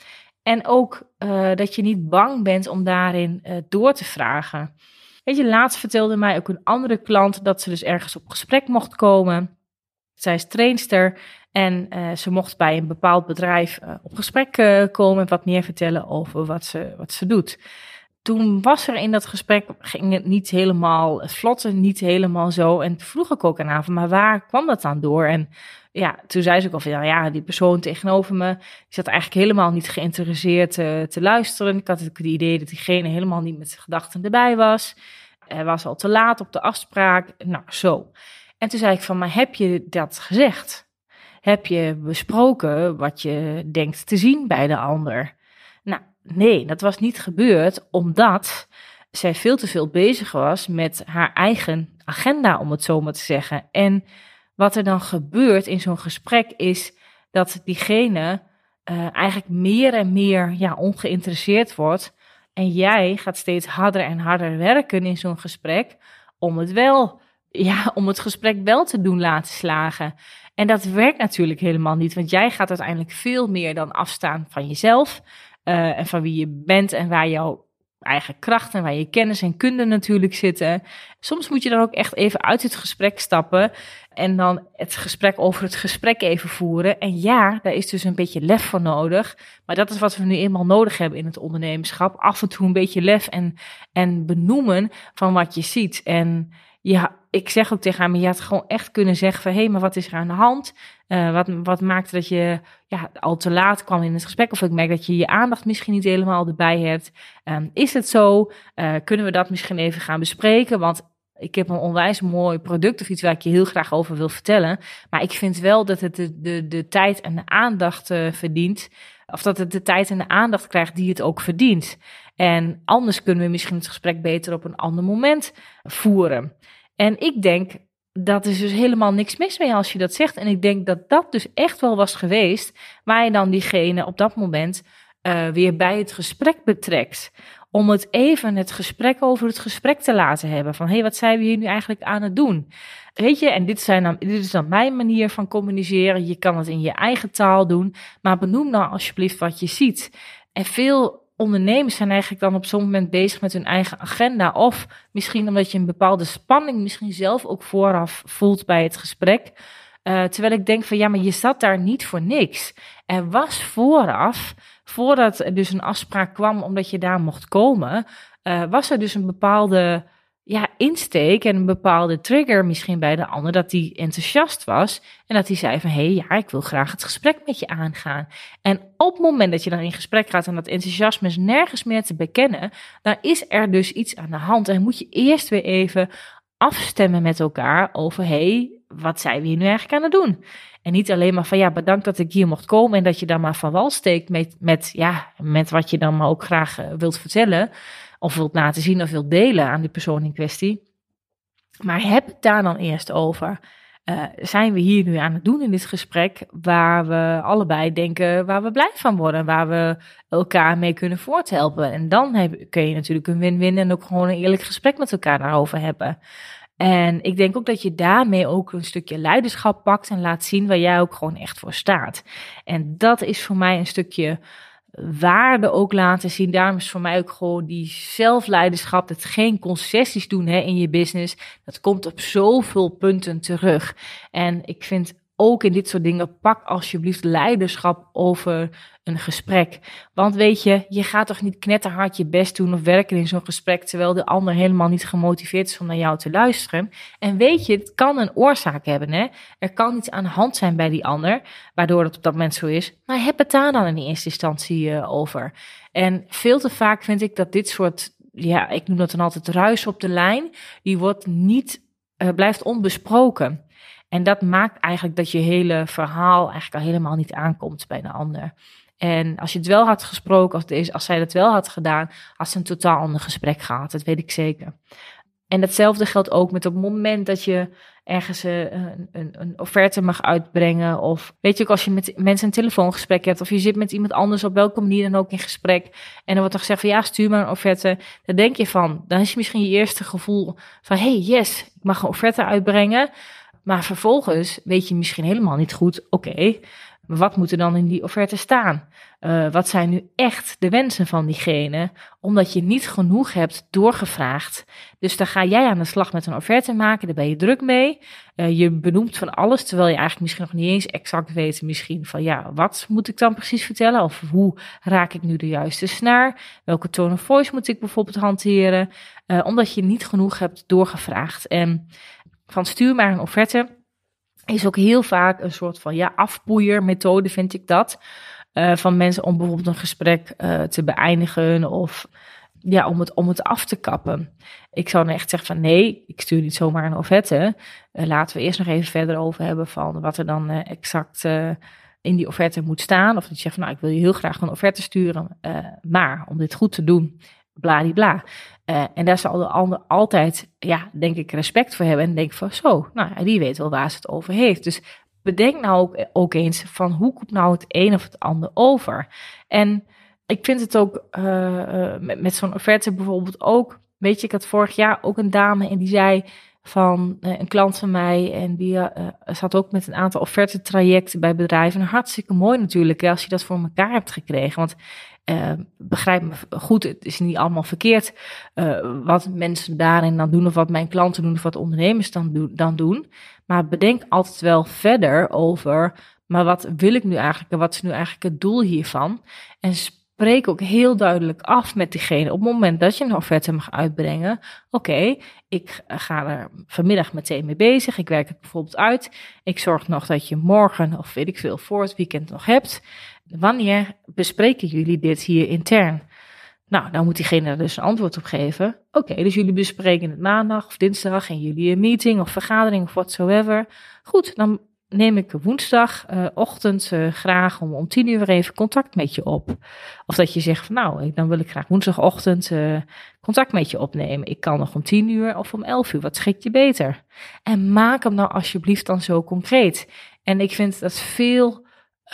En ook uh, dat je niet bang bent om daarin uh, door te vragen. Weet je, laatst vertelde mij ook een andere klant dat ze dus ergens op gesprek mocht komen. Zij is trainster en uh, ze mocht bij een bepaald bedrijf uh, op gesprek uh, komen en wat meer vertellen over wat ze, wat ze doet. Toen was er in dat gesprek, ging het niet helemaal, het vlotte niet helemaal zo. En vroeg ik ook aan haar, maar waar kwam dat dan door? En ja, toen zei ze ook al van, ja, die persoon tegenover me, die zat eigenlijk helemaal niet geïnteresseerd te, te luisteren. Ik had het idee dat diegene helemaal niet met zijn gedachten erbij was. Hij was al te laat op de afspraak. Nou, zo. En toen zei ik van, maar heb je dat gezegd? Heb je besproken wat je denkt te zien bij de ander? Nou, nee, dat was niet gebeurd omdat zij veel te veel bezig was met haar eigen agenda, om het zo maar te zeggen. En wat er dan gebeurt in zo'n gesprek is dat diegene uh, eigenlijk meer en meer ja, ongeïnteresseerd wordt. En jij gaat steeds harder en harder werken in zo'n gesprek om het wel, ja, om het gesprek wel te doen laten slagen. En dat werkt natuurlijk helemaal niet, want jij gaat uiteindelijk veel meer dan afstaan van jezelf uh, en van wie je bent en waar jouw eigen krachten, waar je kennis en kunde natuurlijk zitten. Soms moet je dan ook echt even uit het gesprek stappen en dan het gesprek over het gesprek even voeren. En ja, daar is dus een beetje lef voor nodig. Maar dat is wat we nu eenmaal nodig hebben in het ondernemerschap. Af en toe een beetje lef en, en benoemen van wat je ziet. En ja, ik zeg ook tegen haar, je had gewoon echt kunnen zeggen van... hé, hey, maar wat is er aan de hand? Uh, wat, wat maakte dat je ja, al te laat kwam in het gesprek? Of ik merk dat je je aandacht misschien niet helemaal erbij hebt. Um, is het zo? Uh, kunnen we dat misschien even gaan bespreken? Want ik heb een onwijs mooi product of iets waar ik je heel graag over wil vertellen. Maar ik vind wel dat het de, de, de tijd en de aandacht uh, verdient. Of dat het de tijd en de aandacht krijgt die het ook verdient. En anders kunnen we misschien het gesprek beter op een ander moment voeren. En ik denk, dat is dus helemaal niks mis mee als je dat zegt. En ik denk dat dat dus echt wel was geweest waar je dan diegene op dat moment uh, weer bij het gesprek betrekt. Om het even het gesprek over het gesprek te laten hebben. Van hé, hey, wat zijn we hier nu eigenlijk aan het doen? Weet je, en dit, zijn dan, dit is dan mijn manier van communiceren. Je kan het in je eigen taal doen. Maar benoem nou alsjeblieft wat je ziet. En veel ondernemers zijn eigenlijk dan op zo'n moment bezig met hun eigen agenda. Of misschien omdat je een bepaalde spanning misschien zelf ook vooraf voelt bij het gesprek. Uh, terwijl ik denk van ja, maar je zat daar niet voor niks. Er was vooraf, voordat er dus een afspraak kwam omdat je daar mocht komen, uh, was er dus een bepaalde ja, insteek en een bepaalde trigger misschien bij de ander, dat die enthousiast was en dat hij zei van, hé, hey, ja, ik wil graag het gesprek met je aangaan. En op het moment dat je dan in gesprek gaat en dat enthousiasme is nergens meer te bekennen, dan is er dus iets aan de hand en moet je eerst weer even afstemmen met elkaar over, hé, hey, wat zijn we hier nu eigenlijk aan het doen? En niet alleen maar van, ja, bedankt dat ik hier mocht komen en dat je dan maar van wal steekt met, met, ja, met wat je dan maar ook graag uh, wilt vertellen of wilt laten zien of wilt delen aan die persoon in kwestie. Maar heb het daar dan eerst over. Uh, zijn we hier nu aan het doen in dit gesprek waar we allebei denken waar we blij van worden, waar we elkaar mee kunnen voorthelpen. En dan heb, kun je natuurlijk een win-win en ook gewoon een eerlijk gesprek met elkaar daarover hebben. En ik denk ook dat je daarmee ook een stukje leiderschap pakt en laat zien waar jij ook gewoon echt voor staat. En dat is voor mij een stukje waarde ook laten zien. Daarom is voor mij ook gewoon die zelfleiderschap, het geen concessies doen hè, in je business. Dat komt op zoveel punten terug. En ik vind ook in dit soort dingen, pak alsjeblieft leiderschap over een gesprek. Want weet je, je gaat toch niet knetterhard je best doen of werken in zo'n gesprek, terwijl de ander helemaal niet gemotiveerd is om naar jou te luisteren. En weet je, het kan een oorzaak hebben. Hè? Er kan iets aan de hand zijn bij die ander, waardoor het op dat moment zo is. Maar heb het daar dan in eerste instantie uh, over. En veel te vaak vind ik dat dit soort, ja, ik noem dat dan altijd ruis op de lijn, die wordt niet, uh, blijft onbesproken. En dat maakt eigenlijk dat je hele verhaal eigenlijk al helemaal niet aankomt bij de ander. En als je het wel had gesproken, als, als zij dat wel had gedaan, had ze een totaal ander gesprek gehad. Dat weet ik zeker. En hetzelfde geldt ook met op het moment dat je ergens eh, een, een, een, offerte mag uitbrengen. Of weet je ook, als je met mensen een telefoongesprek hebt. Of je zit met iemand anders op welke manier dan ook in gesprek. En dan wordt er gezegd van ja, stuur maar een offerte. Dan denk je van, dan is misschien je eerste gevoel van hey, yes, ik mag een offerte uitbrengen. Maar vervolgens weet je misschien helemaal niet goed, oké, wat moet er dan in die offerte staan? Uh, wat zijn nu echt de wensen van diegene? Omdat je niet genoeg hebt doorgevraagd. Dus dan ga jij aan de slag met een offerte maken, daar ben je druk mee. Uh, je benoemt van alles, terwijl je eigenlijk misschien nog niet eens exact weet misschien van ja, wat moet ik dan precies vertellen? Of hoe raak ik nu de juiste snaar? Welke tone of voice moet ik bijvoorbeeld hanteren? Uh, omdat je niet genoeg hebt doorgevraagd. En van stuur maar een offerte is ook heel vaak een soort van ja, afpoeiermethode, vind ik dat. Uh, van mensen om bijvoorbeeld een gesprek uh, te beëindigen of ja, om het, om het af te kappen. Ik zou dan echt zeggen van nee, ik stuur niet zomaar een offerte. Uh, laten we eerst nog even verder over hebben van wat er dan exact in die offerte moet staan. Of dat je van nou, ik wil je heel graag een offerte sturen, maar om dit goed te doen, bladibla. Uh, en daar zal de ander altijd, ja, denk ik, respect voor hebben. En denk van, zo, nou die weet wel waar ze het over heeft. Dus bedenk nou ook, ook eens van, hoe komt nou het een of het ander over? En ik vind het ook uh, met, met zo'n offerte bijvoorbeeld ook, weet je, ik had vorig jaar ook een dame en die zei van een klant van mij en die zat ook met een aantal offerte trajecten bij bedrijven. hartstikke mooi natuurlijk als je dat voor elkaar hebt gekregen. Want uh, begrijp me goed, het is niet allemaal verkeerd uh, wat mensen daarin dan doen, of wat mijn klanten doen, of wat ondernemers dan, dan doen. Maar bedenk altijd wel verder over, maar wat wil ik nu eigenlijk en wat is nu eigenlijk het doel hiervan? En spreek ook heel duidelijk af met diegene op het moment dat je een offerte mag uitbrengen. Oké, ik ga er vanmiddag meteen mee bezig. Ik werk het bijvoorbeeld uit. Ik zorg nog dat je morgen of weet ik veel voor het weekend nog hebt. Wanneer bespreken jullie dit hier intern? Nou, dan moet diegene er dus een antwoord op geven. Oké, dus jullie bespreken het maandag of dinsdag en jullie een meeting of vergadering of whatsoever. Goed, dan neem ik woensdagochtend uh, uh, graag om, om tien uur even contact met je op. Of dat je zegt van nou, dan wil ik graag woensdagochtend uh, contact met je opnemen. Ik kan nog om tien uur of om elf uur, wat schikt je beter? En maak hem nou alsjeblieft dan zo concreet. En ik vind dat veel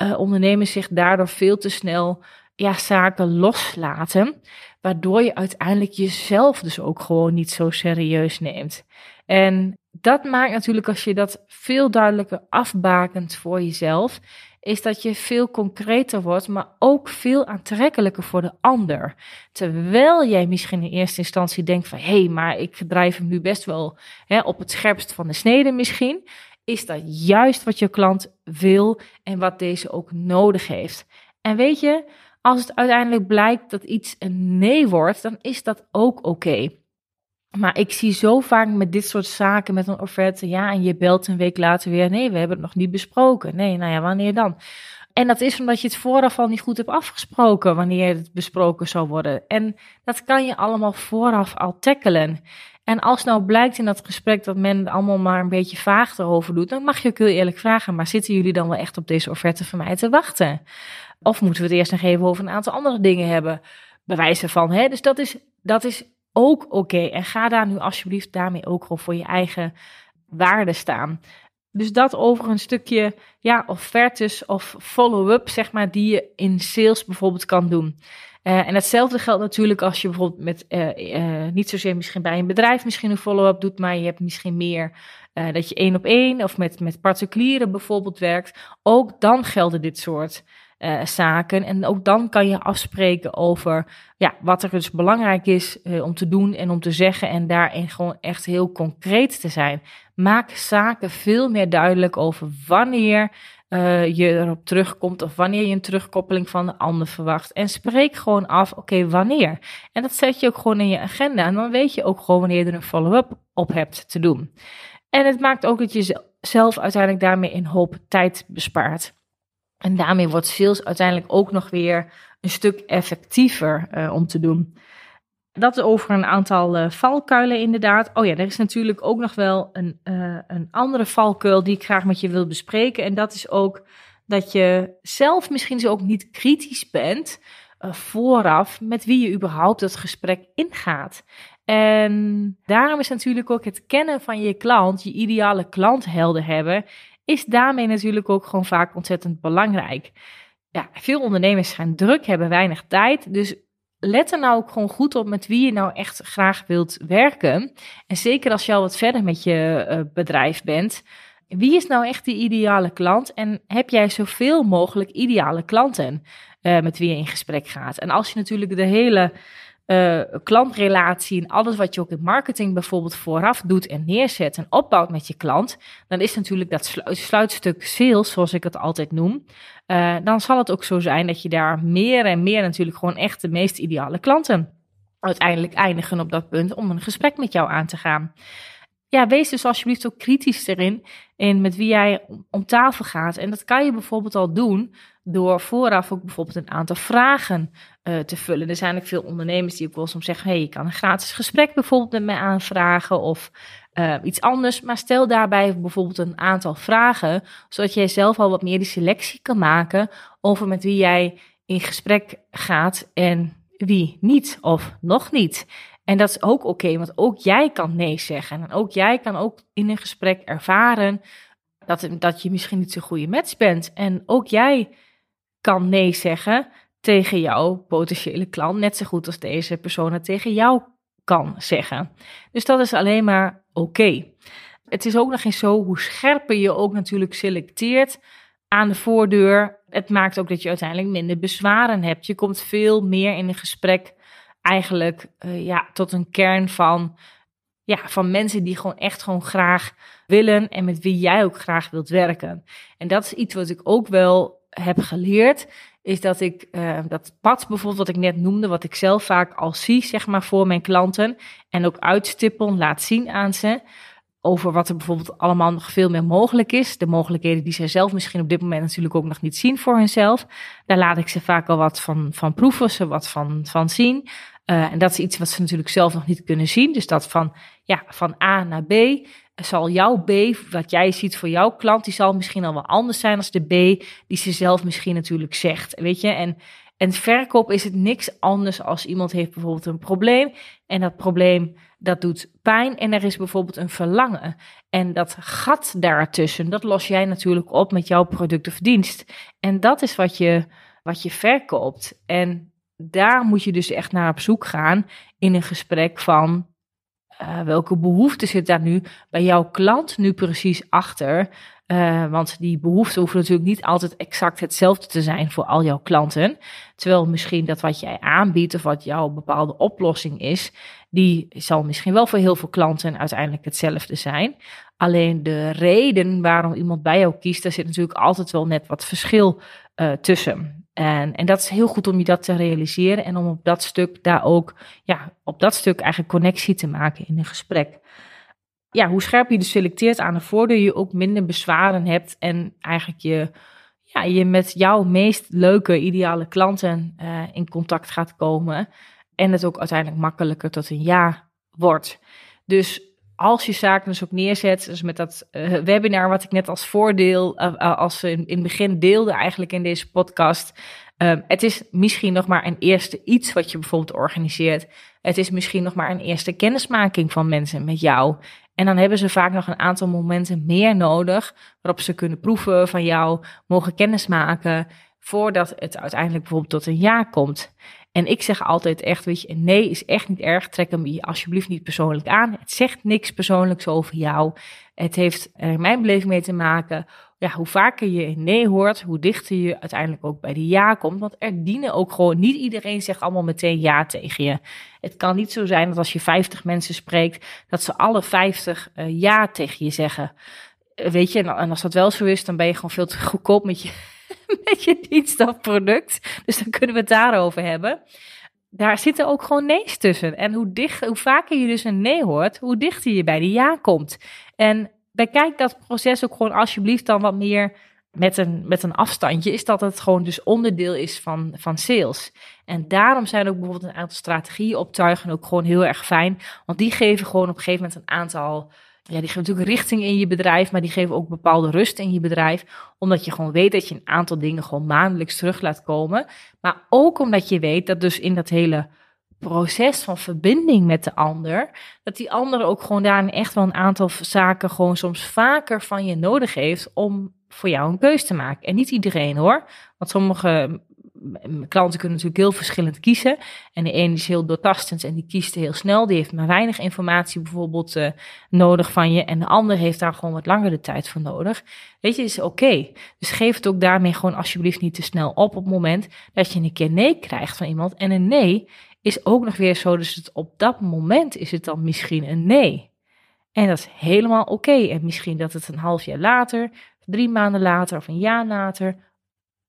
uh, ondernemers zich daardoor veel te snel ja, zaken loslaten. Waardoor je uiteindelijk jezelf dus ook gewoon niet zo serieus neemt. En dat maakt natuurlijk als je dat veel duidelijker afbakent voor jezelf, is dat je veel concreter wordt, maar ook veel aantrekkelijker voor de ander. Terwijl jij misschien in eerste instantie denkt van hé, hey, maar ik drijf hem nu best wel hè, op het scherpst van de snede misschien is dat juist wat je klant wil en wat deze ook nodig heeft. En weet je, als het uiteindelijk blijkt dat iets een nee wordt, dan is dat ook oké. Maar ik zie zo vaak met dit soort zaken, met een offerte, ja, en je belt een week later weer, nee, we hebben het nog niet besproken. Nee, nou ja, wanneer dan? En dat is omdat je het vooraf al niet goed hebt afgesproken wanneer het besproken zou worden. En dat kan je allemaal vooraf al tackelen. En als nou blijkt in dat gesprek dat men allemaal maar een beetje vaag erover doet, dan mag je ook heel eerlijk vragen, maar zitten jullie dan wel echt op deze offerte van mij te wachten? Of moeten we het eerst nog even over een aantal andere dingen hebben? Bewijzen van, hè? Dus dat is, dat is ook oké. En ga daar nu alsjeblieft daarmee ook gewoon voor je eigen waarde staan. Dus dat over een stukje, ja, offertes of follow-up, zeg maar, die je in sales bijvoorbeeld kan doen. Uh, en hetzelfde geldt natuurlijk als je bijvoorbeeld met, uh, uh, niet zozeer misschien bij een bedrijf misschien een follow-up doet, maar je hebt misschien meer dat je één op één of met, met particulieren bijvoorbeeld werkt. Ook dan gelden dit soort zaken. En ook dan kan je afspreken over ja, wat er dus belangrijk is om te doen en om te zeggen. En daarin gewoon echt heel concreet te zijn. Maak zaken veel meer duidelijk over wanneer uh, je erop terugkomt of wanneer je een terugkoppeling van de ander verwacht. En spreek gewoon af, oké, wanneer. En dat zet je ook gewoon in je agenda. En dan weet je ook gewoon wanneer je er een follow-up op hebt te doen. En het maakt ook dat je zelf uiteindelijk daarmee een hoop tijd bespaart. En daarmee wordt sales uiteindelijk ook nog weer een stuk effectiever uh, om te doen. Dat over een aantal uh, valkuilen inderdaad. Oh ja, er is natuurlijk ook nog wel een, uh, een andere valkuil die ik graag met je wil bespreken. En dat is ook dat je zelf misschien zo ook niet kritisch bent uh, vooraf met wie je überhaupt dat gesprek ingaat. En daarom is natuurlijk ook het kennen van je klant, je ideale klant helder hebben, is daarmee natuurlijk ook gewoon vaak ontzettend belangrijk. Ja, veel ondernemers gaan druk, hebben weinig tijd. Dus let er nou ook gewoon goed op met wie je nou echt graag wilt werken. En zeker als je al wat verder met je uh, bedrijf bent. Wie is nou echt die ideale klant? En heb jij zoveel mogelijk ideale klanten uh, met wie je in gesprek gaat? En als je natuurlijk de hele uh, klantrelatie en alles wat je ook in marketing bijvoorbeeld vooraf doet en neerzet en opbouwt met je klant, dan is natuurlijk dat sluitstuk sales, zoals ik het altijd noem, uh, dan zal het ook zo zijn dat je daar meer en meer natuurlijk gewoon echt de meest ideale klanten uiteindelijk eindigen op dat punt om een gesprek met jou aan te gaan. Ja, wees dus alsjeblieft ook kritisch erin in met wie jij om tafel gaat. En dat kan je bijvoorbeeld al doen door vooraf ook bijvoorbeeld een aantal vragen uh, te vullen. Er zijn ook veel ondernemers die ook wel soms zeggen: hey, je kan een gratis gesprek bijvoorbeeld met mij aanvragen of uh, iets anders. Maar stel daarbij bijvoorbeeld een aantal vragen, zodat jij zelf al wat meer die selectie kan maken over met wie jij in gesprek gaat en wie niet of nog niet. En dat is ook oké, want ook jij kan nee zeggen. En ook jij kan ook in een gesprek ervaren dat, dat je misschien niet zo'n goede match bent. En ook jij kan nee zeggen tegen jouw potentiële klant, net zo goed als deze persoon het tegen jou kan zeggen. Dus dat is alleen maar oké. Het is ook nog eens zo hoe scherper je ook natuurlijk selecteert aan de voordeur. Het maakt ook dat je uiteindelijk minder bezwaren hebt. Je komt veel meer in een gesprek eigenlijk uh, ja, tot een kern van, ja, van mensen die gewoon echt gewoon graag willen en met wie jij ook graag wilt werken. En dat is iets wat ik ook wel heb geleerd, is dat ik uh, dat pad bijvoorbeeld wat ik net noemde, wat ik zelf vaak al zie, zeg maar, voor mijn klanten en ook uitstippel, laat zien aan ze, over wat er bijvoorbeeld allemaal nog veel meer mogelijk is. De mogelijkheden die zij zelf misschien op dit moment natuurlijk ook nog niet zien voor hunzelf. Daar laat ik ze vaak al wat van, van proeven, ze wat van, van zien. Uh, en dat is iets wat ze natuurlijk zelf nog niet kunnen zien. Dus dat van, ja, van A naar B zal jouw B, wat jij ziet voor jouw klant, die zal misschien al wel anders zijn als de B die ze zelf misschien natuurlijk zegt. Weet je, en, en verkoop is het niks anders als iemand heeft bijvoorbeeld een probleem en dat probleem dat doet pijn en er is bijvoorbeeld een verlangen. En dat gat daartussen, dat los jij natuurlijk op met jouw product of dienst. En dat is wat je, wat je verkoopt. En daar moet je dus echt naar op zoek gaan in een gesprek van uh, welke behoefte zit daar nu bij jouw klant nu precies achter? Uh, want die behoeften hoeven natuurlijk niet altijd exact hetzelfde te zijn voor al jouw klanten. Terwijl misschien dat wat jij aanbiedt of wat jouw bepaalde oplossing is, die zal misschien wel voor heel veel klanten uiteindelijk hetzelfde zijn. Alleen de reden waarom iemand bij jou kiest, daar zit natuurlijk altijd wel net wat verschil uh, tussen. En, en dat is heel goed om je dat te realiseren en om op dat stuk daar ook, ja, op dat stuk eigenlijk connectie te maken in een gesprek. Ja, hoe scherp je dus selecteert aan de voordeur, je ook minder bezwaren hebt en eigenlijk je, ja, je met jouw meest leuke, ideale klanten uh, in contact gaat komen. En het ook uiteindelijk makkelijker tot een ja wordt. Dus als je zaken dus ook neerzet, dus met dat uh, webinar wat ik net als voordeel, uh, als in, in het begin deelde eigenlijk in deze podcast. Uh, het is misschien nog maar een eerste iets wat je bijvoorbeeld organiseert. Het is misschien nog maar een eerste kennismaking van mensen met jou. En dan hebben ze vaak nog een aantal momenten meer nodig waarop ze kunnen proeven van jou, mogen kennismaken, voordat het uiteindelijk bijvoorbeeld tot een ja komt. En ik zeg altijd echt, weet je, nee is echt niet erg. Trek hem je alsjeblieft niet persoonlijk aan. Het zegt niks persoonlijks over jou. Het heeft er mijn beleving mee te maken, ja, hoe vaker je nee hoort, hoe dichter je uiteindelijk ook bij de ja komt. Want er dienen ook gewoon, niet iedereen zegt allemaal meteen ja tegen je. Het kan niet zo zijn dat als je 50 mensen spreekt, dat ze alle 50 uh, ja tegen je zeggen. Weet je, en als dat wel zo is, dan ben je gewoon veel te goedkoop met je, met je dienst of product. Dus dan kunnen we het daarover hebben. Daar zitten ook gewoon nee's tussen. En hoe, dicht, hoe vaker je dus een nee hoort, hoe dichter je bij de ja komt. En bekijk dat proces ook gewoon alsjeblieft dan wat meer met een, met een afstandje. Is dat het gewoon dus onderdeel is van, van sales. En daarom zijn ook bijvoorbeeld een aantal strategieën optuigen ook gewoon heel erg fijn. Want die geven gewoon op een gegeven moment een aantal ja, die geven natuurlijk richting in je bedrijf, maar die geven ook bepaalde rust in je bedrijf. Omdat je gewoon weet dat je een aantal dingen gewoon maandelijks terug laat komen. Maar ook omdat je weet dat dus in dat hele proces van verbinding met de ander, dat die ander ook gewoon daarin echt wel een aantal zaken gewoon soms vaker van je nodig heeft om voor jou een keuze te maken. En niet iedereen hoor, want sommige klanten kunnen natuurlijk heel verschillend kiezen. En de ene is heel doortastend en die kiest heel snel. Die heeft maar weinig informatie bijvoorbeeld uh, nodig van je. En de ander heeft daar gewoon wat langere tijd voor nodig. Weet je, is oké. Dus geef het ook daarmee gewoon alsjeblieft niet te snel op op het moment dat je een keer nee krijgt van iemand. En een nee is ook nog weer zo, dus het, op dat moment is het dan misschien een nee. En dat is helemaal oké. En misschien dat het een half jaar later, drie maanden later of een jaar later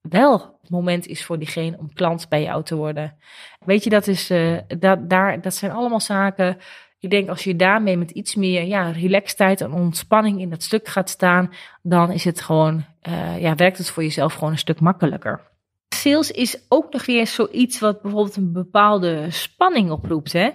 wel het moment is voor diegene om klant bij jou te worden. Weet je, dat, is, uh, dat, daar, dat zijn allemaal zaken. Ik denk als je daarmee met iets meer ja, relaxedheid en ontspanning in dat stuk gaat staan, dan is het gewoon, uh, ja, werkt het voor jezelf gewoon een stuk makkelijker. Sales is ook nog weer zoiets wat bijvoorbeeld een bepaalde spanning oproept. Hè?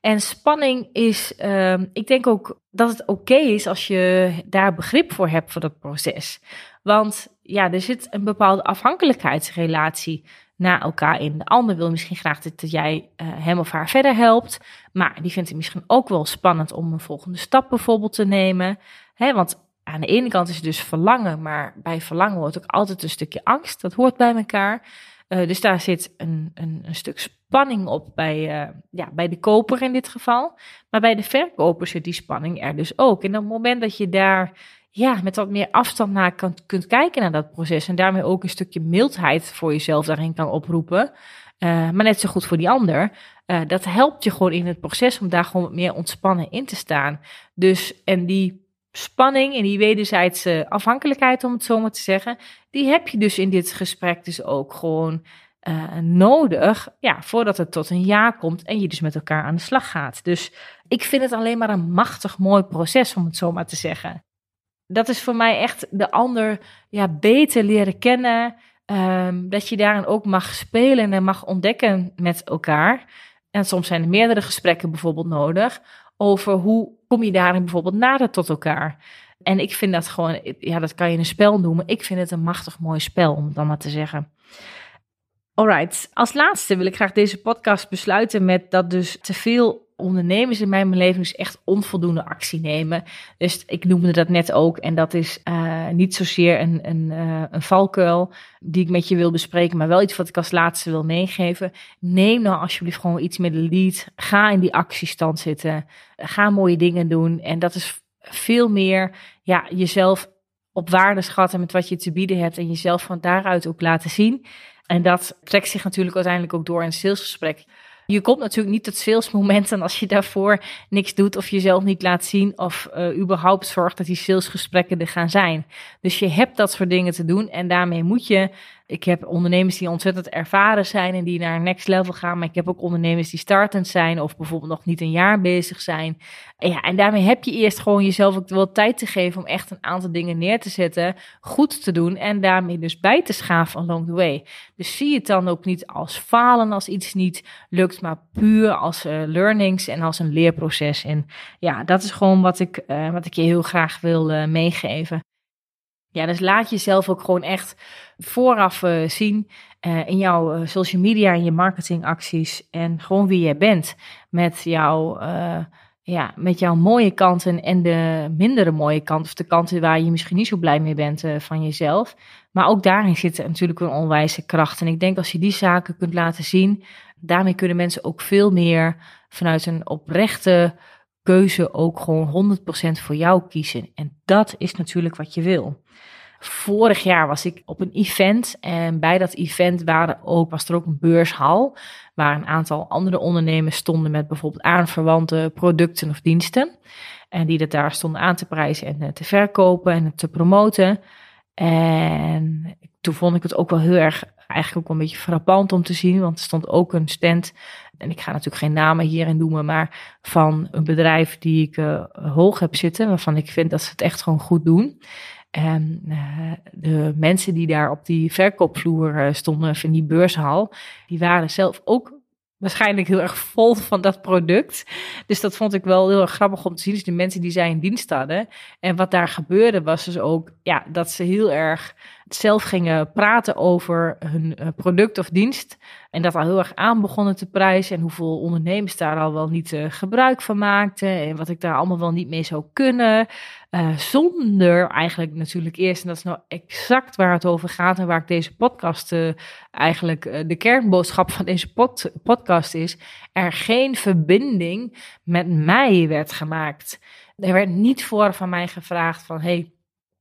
En spanning is, uh, ik denk ook dat het oké is als je daar begrip voor hebt voor dat proces. Want ja, er zit een bepaalde afhankelijkheidsrelatie naar elkaar in. De ander wil misschien graag dat, jij uh, hem of haar verder helpt. Maar die vindt het misschien ook wel spannend om een volgende stap bijvoorbeeld te nemen. Hè, want aan de ene kant is het dus verlangen, maar bij verlangen hoort ook altijd een stukje angst. Dat hoort bij elkaar. Uh, dus daar zit een, een, een, stuk spanning op bij, uh, ja, bij de koper in dit geval. Maar bij de verkoper zit die spanning er dus ook. En op het moment dat je daar ja, met wat meer afstand naar kan, kunt kijken naar dat proces. En daarmee ook een stukje mildheid voor jezelf daarin kan oproepen. Uh, maar net zo goed voor die ander. Uh, dat helpt je gewoon in het proces om daar gewoon meer ontspannen in te staan. Dus, en die spanning en die wederzijdse afhankelijkheid, om het zo maar te zeggen, die heb je dus in dit gesprek dus ook gewoon uh, nodig, ja, voordat het tot een ja komt en je dus met elkaar aan de slag gaat. Dus ik vind het alleen maar een machtig mooi proces, om het zo maar te zeggen dat is voor mij echt de ander ja, beter leren kennen. Um, dat je daarin ook mag spelen en mag ontdekken met elkaar. En soms zijn er meerdere gesprekken bijvoorbeeld nodig over hoe kom je daarin bijvoorbeeld nader tot elkaar. En ik vind dat gewoon, ja, dat kan je een spel noemen. Ik vind het een machtig mooi spel, om dan maar te zeggen. Alright, als laatste wil ik graag deze podcast besluiten met dat dus te veel ondernemers in mijn beleving dus echt onvoldoende actie nemen. Dus ik noemde dat net ook. En dat is uh, niet zozeer een, een, uh, een valkuil die ik met je wil bespreken, maar wel iets wat ik als laatste wil meegeven. Neem nou alsjeblieft gewoon iets met de lead. Ga in die actiestand zitten. Ga mooie dingen doen. En dat is veel meer ja, jezelf op waarde schatten met wat je te bieden hebt. En jezelf van daaruit ook laten zien. En dat trekt zich natuurlijk uiteindelijk ook door in een salesgesprek. Je komt natuurlijk niet tot salesmomenten als je daarvoor niks doet of jezelf niet laat zien of uh, überhaupt zorgt dat die salesgesprekken er gaan zijn. Dus je hebt dat soort dingen te doen en daarmee moet je ik heb ondernemers die ontzettend ervaren zijn en die naar next level gaan. Maar ik heb ook ondernemers die startend zijn of bijvoorbeeld nog niet een jaar bezig zijn. En, ja, en daarmee heb je eerst gewoon jezelf ook wel tijd te geven om echt een aantal dingen neer te zetten, goed te doen en daarmee dus bij te schaven along the way. Dus zie het dan ook niet als falen als iets niet lukt, maar puur als uh, learnings en als een leerproces. En ja, dat is gewoon wat ik, uh, wat ik je heel graag wil uh, meegeven. Ja, dus laat jezelf ook gewoon echt vooraf uh, zien uh, in jouw uh, social media en je marketingacties. En gewoon wie jij bent met, jouw ja, met jouw mooie kanten en de mindere mooie kanten. Of de kanten waar je misschien niet zo blij mee bent van jezelf. Maar ook daarin zit natuurlijk een onwijze kracht. En ik denk als je die zaken kunt laten zien, daarmee kunnen mensen ook veel meer vanuit een oprechte keuze ook gewoon 100% voor jou kiezen. En dat is natuurlijk wat je wil. Vorig jaar was ik op een event en bij dat event waren ook, was er ook een beurshal waar een aantal andere ondernemers stonden met bijvoorbeeld aanverwante producten of diensten. En die dat daar stonden aan te prijzen en eh, te verkopen en te promoten. En toen vond ik het ook wel heel erg, eigenlijk ook wel een beetje frappant om te zien, want er stond ook een stand, en ik ga natuurlijk geen namen hierin noemen, maar van een bedrijf die ik uh, hoog heb zitten, waarvan ik vind dat ze het echt gewoon goed doen. En uh, de mensen die daar op die verkoopvloer stonden van die beurshal, die waren zelf ook waarschijnlijk heel erg vol van dat product. Dus dat vond ik wel heel erg grappig om te zien. Dus de mensen die zij in dienst hadden. En wat daar gebeurde was dus ook ja, dat ze heel erg zelf gingen praten over hun eh, product of dienst. En dat al heel erg aan begonnen te prijzen. En hoeveel ondernemers daar al wel niet uh, gebruik van maakten. En wat ik daar allemaal wel niet mee zou kunnen. Uh, zonder eigenlijk natuurlijk eerst, en dat is nou exact waar het over gaat. En waar ik deze podcast eigenlijk de kernboodschap van deze pod podcast is. Er geen verbinding met mij werd gemaakt. Er werd niet voor van mij gevraagd van hey,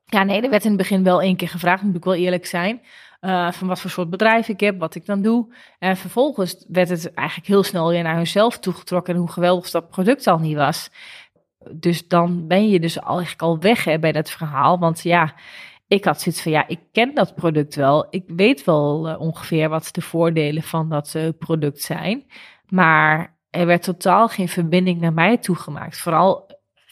ja, nee, er werd in het begin wel één keer gevraagd, moet ik wel eerlijk zijn. Uh, van wat voor soort bedrijf ik heb, wat ik dan doe. En vervolgens werd het eigenlijk heel snel weer naar hunzelf toegetrokken en hoe geweldig dat product al niet was. Dus dan ben je dus eigenlijk al weg hè, bij dat verhaal. Want ja, ik had zoiets van, ja, ik ken dat product wel. Ik weet wel uh, ongeveer wat de voordelen van dat uh, product zijn. Maar er werd totaal geen verbinding naar mij toegemaakt. Vooral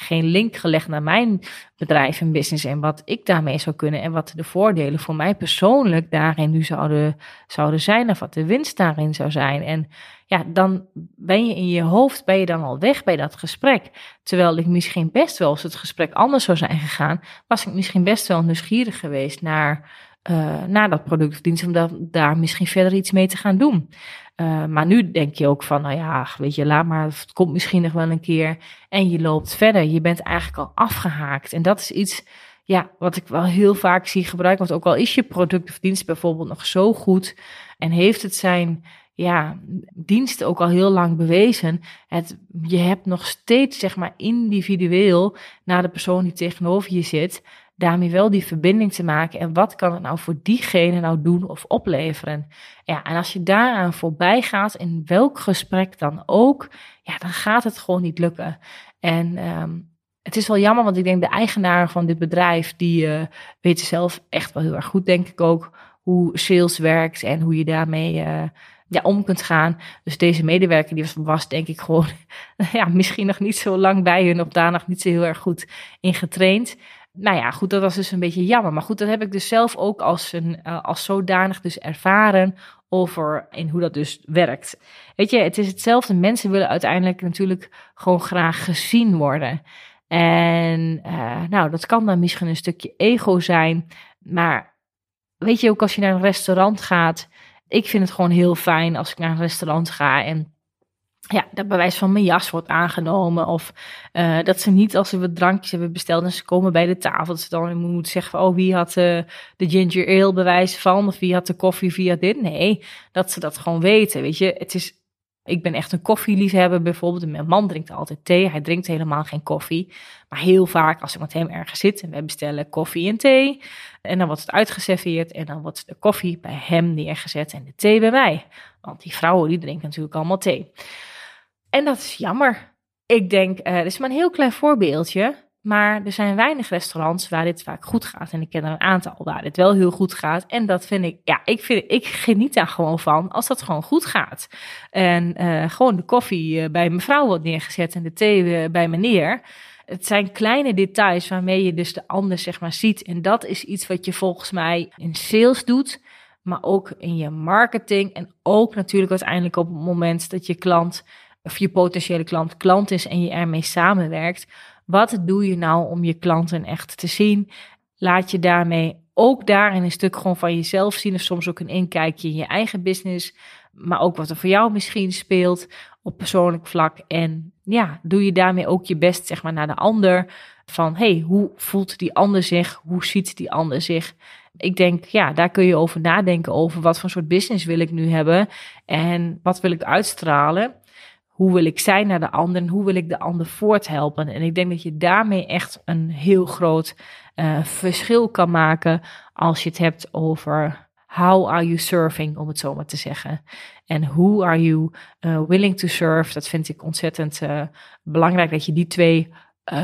geen link gelegd naar mijn bedrijf en business en wat ik daarmee zou kunnen en wat de voordelen voor mij persoonlijk daarin nu zouden, zouden zijn of wat de winst daarin zou zijn. En ja, dan ben je in je hoofd, ben je dan al weg bij dat gesprek. Terwijl ik misschien best wel, als het gesprek anders zou zijn gegaan, was ik misschien best wel nieuwsgierig geweest naar, uh, naar dat product of dienst, om daar misschien verder iets mee te gaan doen. Uh, maar nu denk je ook van, nou ja, weet je, laat maar, het komt misschien nog wel een keer. En je loopt verder. Je bent eigenlijk al afgehaakt. En dat is iets, ja, wat ik wel heel vaak zie gebruiken. Want ook al is je product of dienst bijvoorbeeld nog zo goed en heeft het zijn ja, dienst ook al heel lang bewezen. Het, je hebt nog steeds, zeg maar, individueel naar de persoon die tegenover je zit, daarmee wel die verbinding te maken. En wat kan het nou voor diegene nou doen of opleveren? Ja, en als je daaraan voorbij gaat, in welk gesprek dan ook, ja, dan gaat het gewoon niet lukken. En um, het is wel jammer, want ik denk de eigenaar van dit bedrijf, die uh, weten zelf echt wel heel erg goed, denk ik ook, hoe sales werkt en hoe je daarmee uh, ja, om kunt gaan. Dus deze medewerker die was, was denk ik gewoon ja, misschien nog niet zo lang bij hun of daar nog niet zo heel erg goed in getraind nou ja, goed, dat was dus een beetje jammer. Maar goed, dat heb ik dus zelf ook als, een, uh, als zodanig dus ervaren over in hoe dat dus werkt. Weet je, het is hetzelfde. Mensen willen uiteindelijk natuurlijk gewoon graag gezien worden. En uh, nou, dat kan dan misschien een stukje ego zijn. Maar weet je, ook als je naar een restaurant gaat. Ik vind het gewoon heel fijn als ik naar een restaurant ga en ja, dat bewijs van mijn jas wordt aangenomen. Of uh, dat ze niet als ze wat drankjes hebben besteld en ze komen bij de tafel. Dat ze dan moeten zeggen van, oh, wie had uh, de ginger ale bewijs van? Of wie had de koffie via dit? Nee, dat ze dat gewoon weten. Weet je, het is, ik ben echt een koffieliefhebber bijvoorbeeld. Mijn man drinkt altijd thee. Hij drinkt helemaal geen koffie. Maar heel vaak als ik met hem ergens zit en we bestellen koffie en thee. En dan wordt het uitgeserveerd en dan wordt de koffie bij hem neergezet en de thee bij mij. Want die vrouwen die drinken natuurlijk allemaal thee. En dat is jammer. Ik denk, uh, dit is maar een heel klein voorbeeldje. Maar er zijn weinig restaurants waar dit vaak goed gaat. En ik ken er een aantal waar dit wel heel goed gaat. En dat vind ik, ja, ik, vind, ik geniet daar gewoon van als dat gewoon goed gaat. En uh, gewoon de koffie uh, bij mevrouw wordt neergezet en de thee bij meneer. Het zijn kleine details waarmee je dus de ander zeg maar ziet. En dat is iets wat je volgens mij in sales doet. Maar ook in je marketing. En ook natuurlijk uiteindelijk op het moment dat je klant of je potentiële klant klant is en je ermee samenwerkt. Wat doe je nou om je klanten echt te zien? Laat je daarmee ook daarin een stuk gewoon van jezelf zien. Of soms ook een inkijkje in je eigen business. Maar ook wat er voor jou misschien speelt op persoonlijk vlak. En ja, doe je daarmee ook je best, zeg maar, naar de ander. Van hey, hoe voelt die ander zich? Hoe ziet die ander zich? Ik denk, ja, daar kun je over nadenken. Over wat voor soort business wil ik nu hebben? En wat wil ik uitstralen? Hoe wil ik zijn naar de ander en hoe wil ik de ander voorthelpen. En ik denk dat je daarmee echt een heel groot uh, verschil kan maken als je het hebt over how are you serving, om het zo maar te zeggen. En who are you uh, willing to serve. Dat vind ik ontzettend uh, belangrijk dat je die twee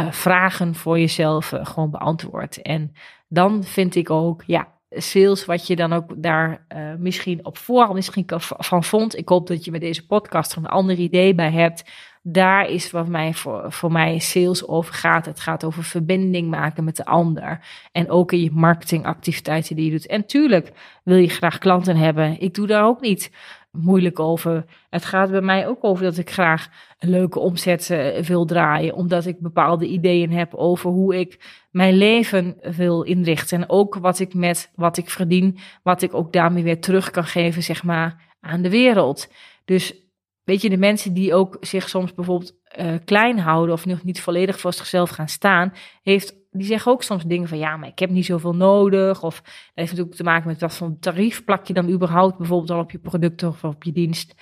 vragen voor jezelf gewoon beantwoordt. En dan vind ik ook, ja, sales, wat je dan ook daar uh, misschien op voorhand misschien van vond. Ik hoop dat je met deze podcast er een ander idee bij hebt. Daar is wat mij voor, voor mij sales over gaat. Het gaat over verbinding maken met de ander. En ook in je marketingactiviteiten die je doet. En tuurlijk wil je graag klanten hebben. Ik doe daar ook niet moeilijk over. Het gaat bij mij ook over dat ik graag een leuke omzet uh, wil draaien. Omdat ik bepaalde ideeën heb over hoe ik mijn leven wil inrichten. En ook wat ik met wat ik verdien, wat ik ook daarmee weer terug kan geven, zeg maar, aan de wereld. Dus weet je, de mensen die ook zich soms bijvoorbeeld uh, klein houden of nog niet volledig voor zichzelf gaan staan, heeft, die zeggen ook soms dingen van ja, maar ik heb niet zoveel nodig. Of dat heeft natuurlijk te maken met wat voor tarief plak je dan überhaupt bijvoorbeeld al op je product of op je dienst.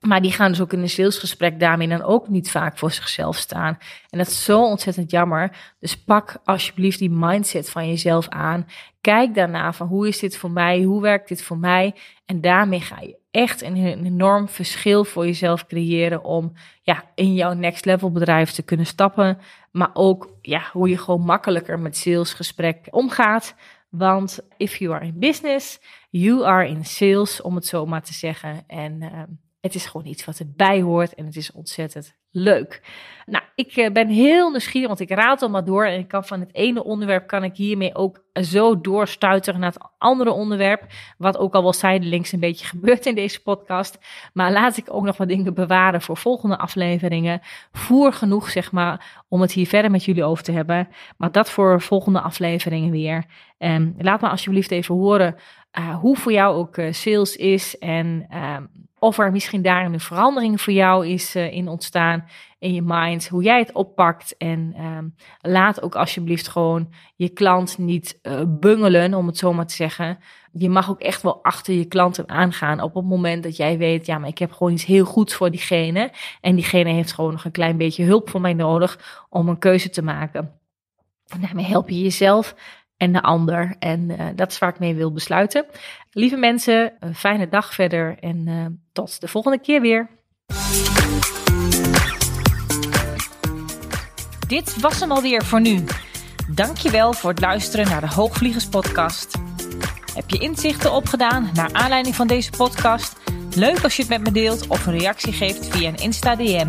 Maar die gaan dus ook in een salesgesprek daarmee dan ook niet vaak voor zichzelf staan. En dat is zo ontzettend jammer. Dus pak alsjeblieft die mindset van jezelf aan. Kijk daarna van hoe is dit voor mij? Hoe werkt dit voor mij? En daarmee ga je echt een, enorm verschil voor jezelf creëren om ja, in jouw next level bedrijf te kunnen stappen. Maar ook ja, hoe je gewoon makkelijker met salesgesprek omgaat. Want if you are in business, you are in sales, om het zo maar te zeggen. En uh, het is gewoon iets wat erbij hoort en het is ontzettend leuk. Nou, ik eh, ben heel nieuwsgierig, want ik raad al maar door. En ik kan van het ene onderwerp kan ik hiermee ook zo doorstuiteren naar het andere onderwerp. Wat ook al wel zijdelings een beetje gebeurt in deze podcast. Maar laat ik ook nog wat dingen bewaren voor volgende afleveringen. Voer genoeg, zeg maar, om het hier verder met jullie over te hebben. Maar dat voor volgende afleveringen weer. En laat me alsjeblieft even horen uh, hoe voor jou ook uh, sales is en uh, of er misschien daar een verandering voor jou is uh, in ontstaan in je mind, hoe jij het oppakt. En ehm, laat ook alsjeblieft gewoon je klant niet bungelen, om het zo maar te zeggen. Je mag ook echt wel achter je klanten aangaan op het moment dat jij weet, ja, maar ik heb gewoon iets heel goeds voor diegene. En diegene heeft gewoon nog een klein beetje hulp van mij nodig om een keuze te maken. En daarmee help je jezelf en de ander. En uh, dat is waar ik mee wil besluiten. Lieve mensen, een fijne dag verder en uh, tot de volgende keer weer. Dit was hem alweer voor nu. Dankjewel voor het luisteren naar de Hoogvliegers podcast. Heb je inzichten opgedaan naar aanleiding van deze podcast? Leuk als je het met me deelt of een reactie geeft via een Insta DM.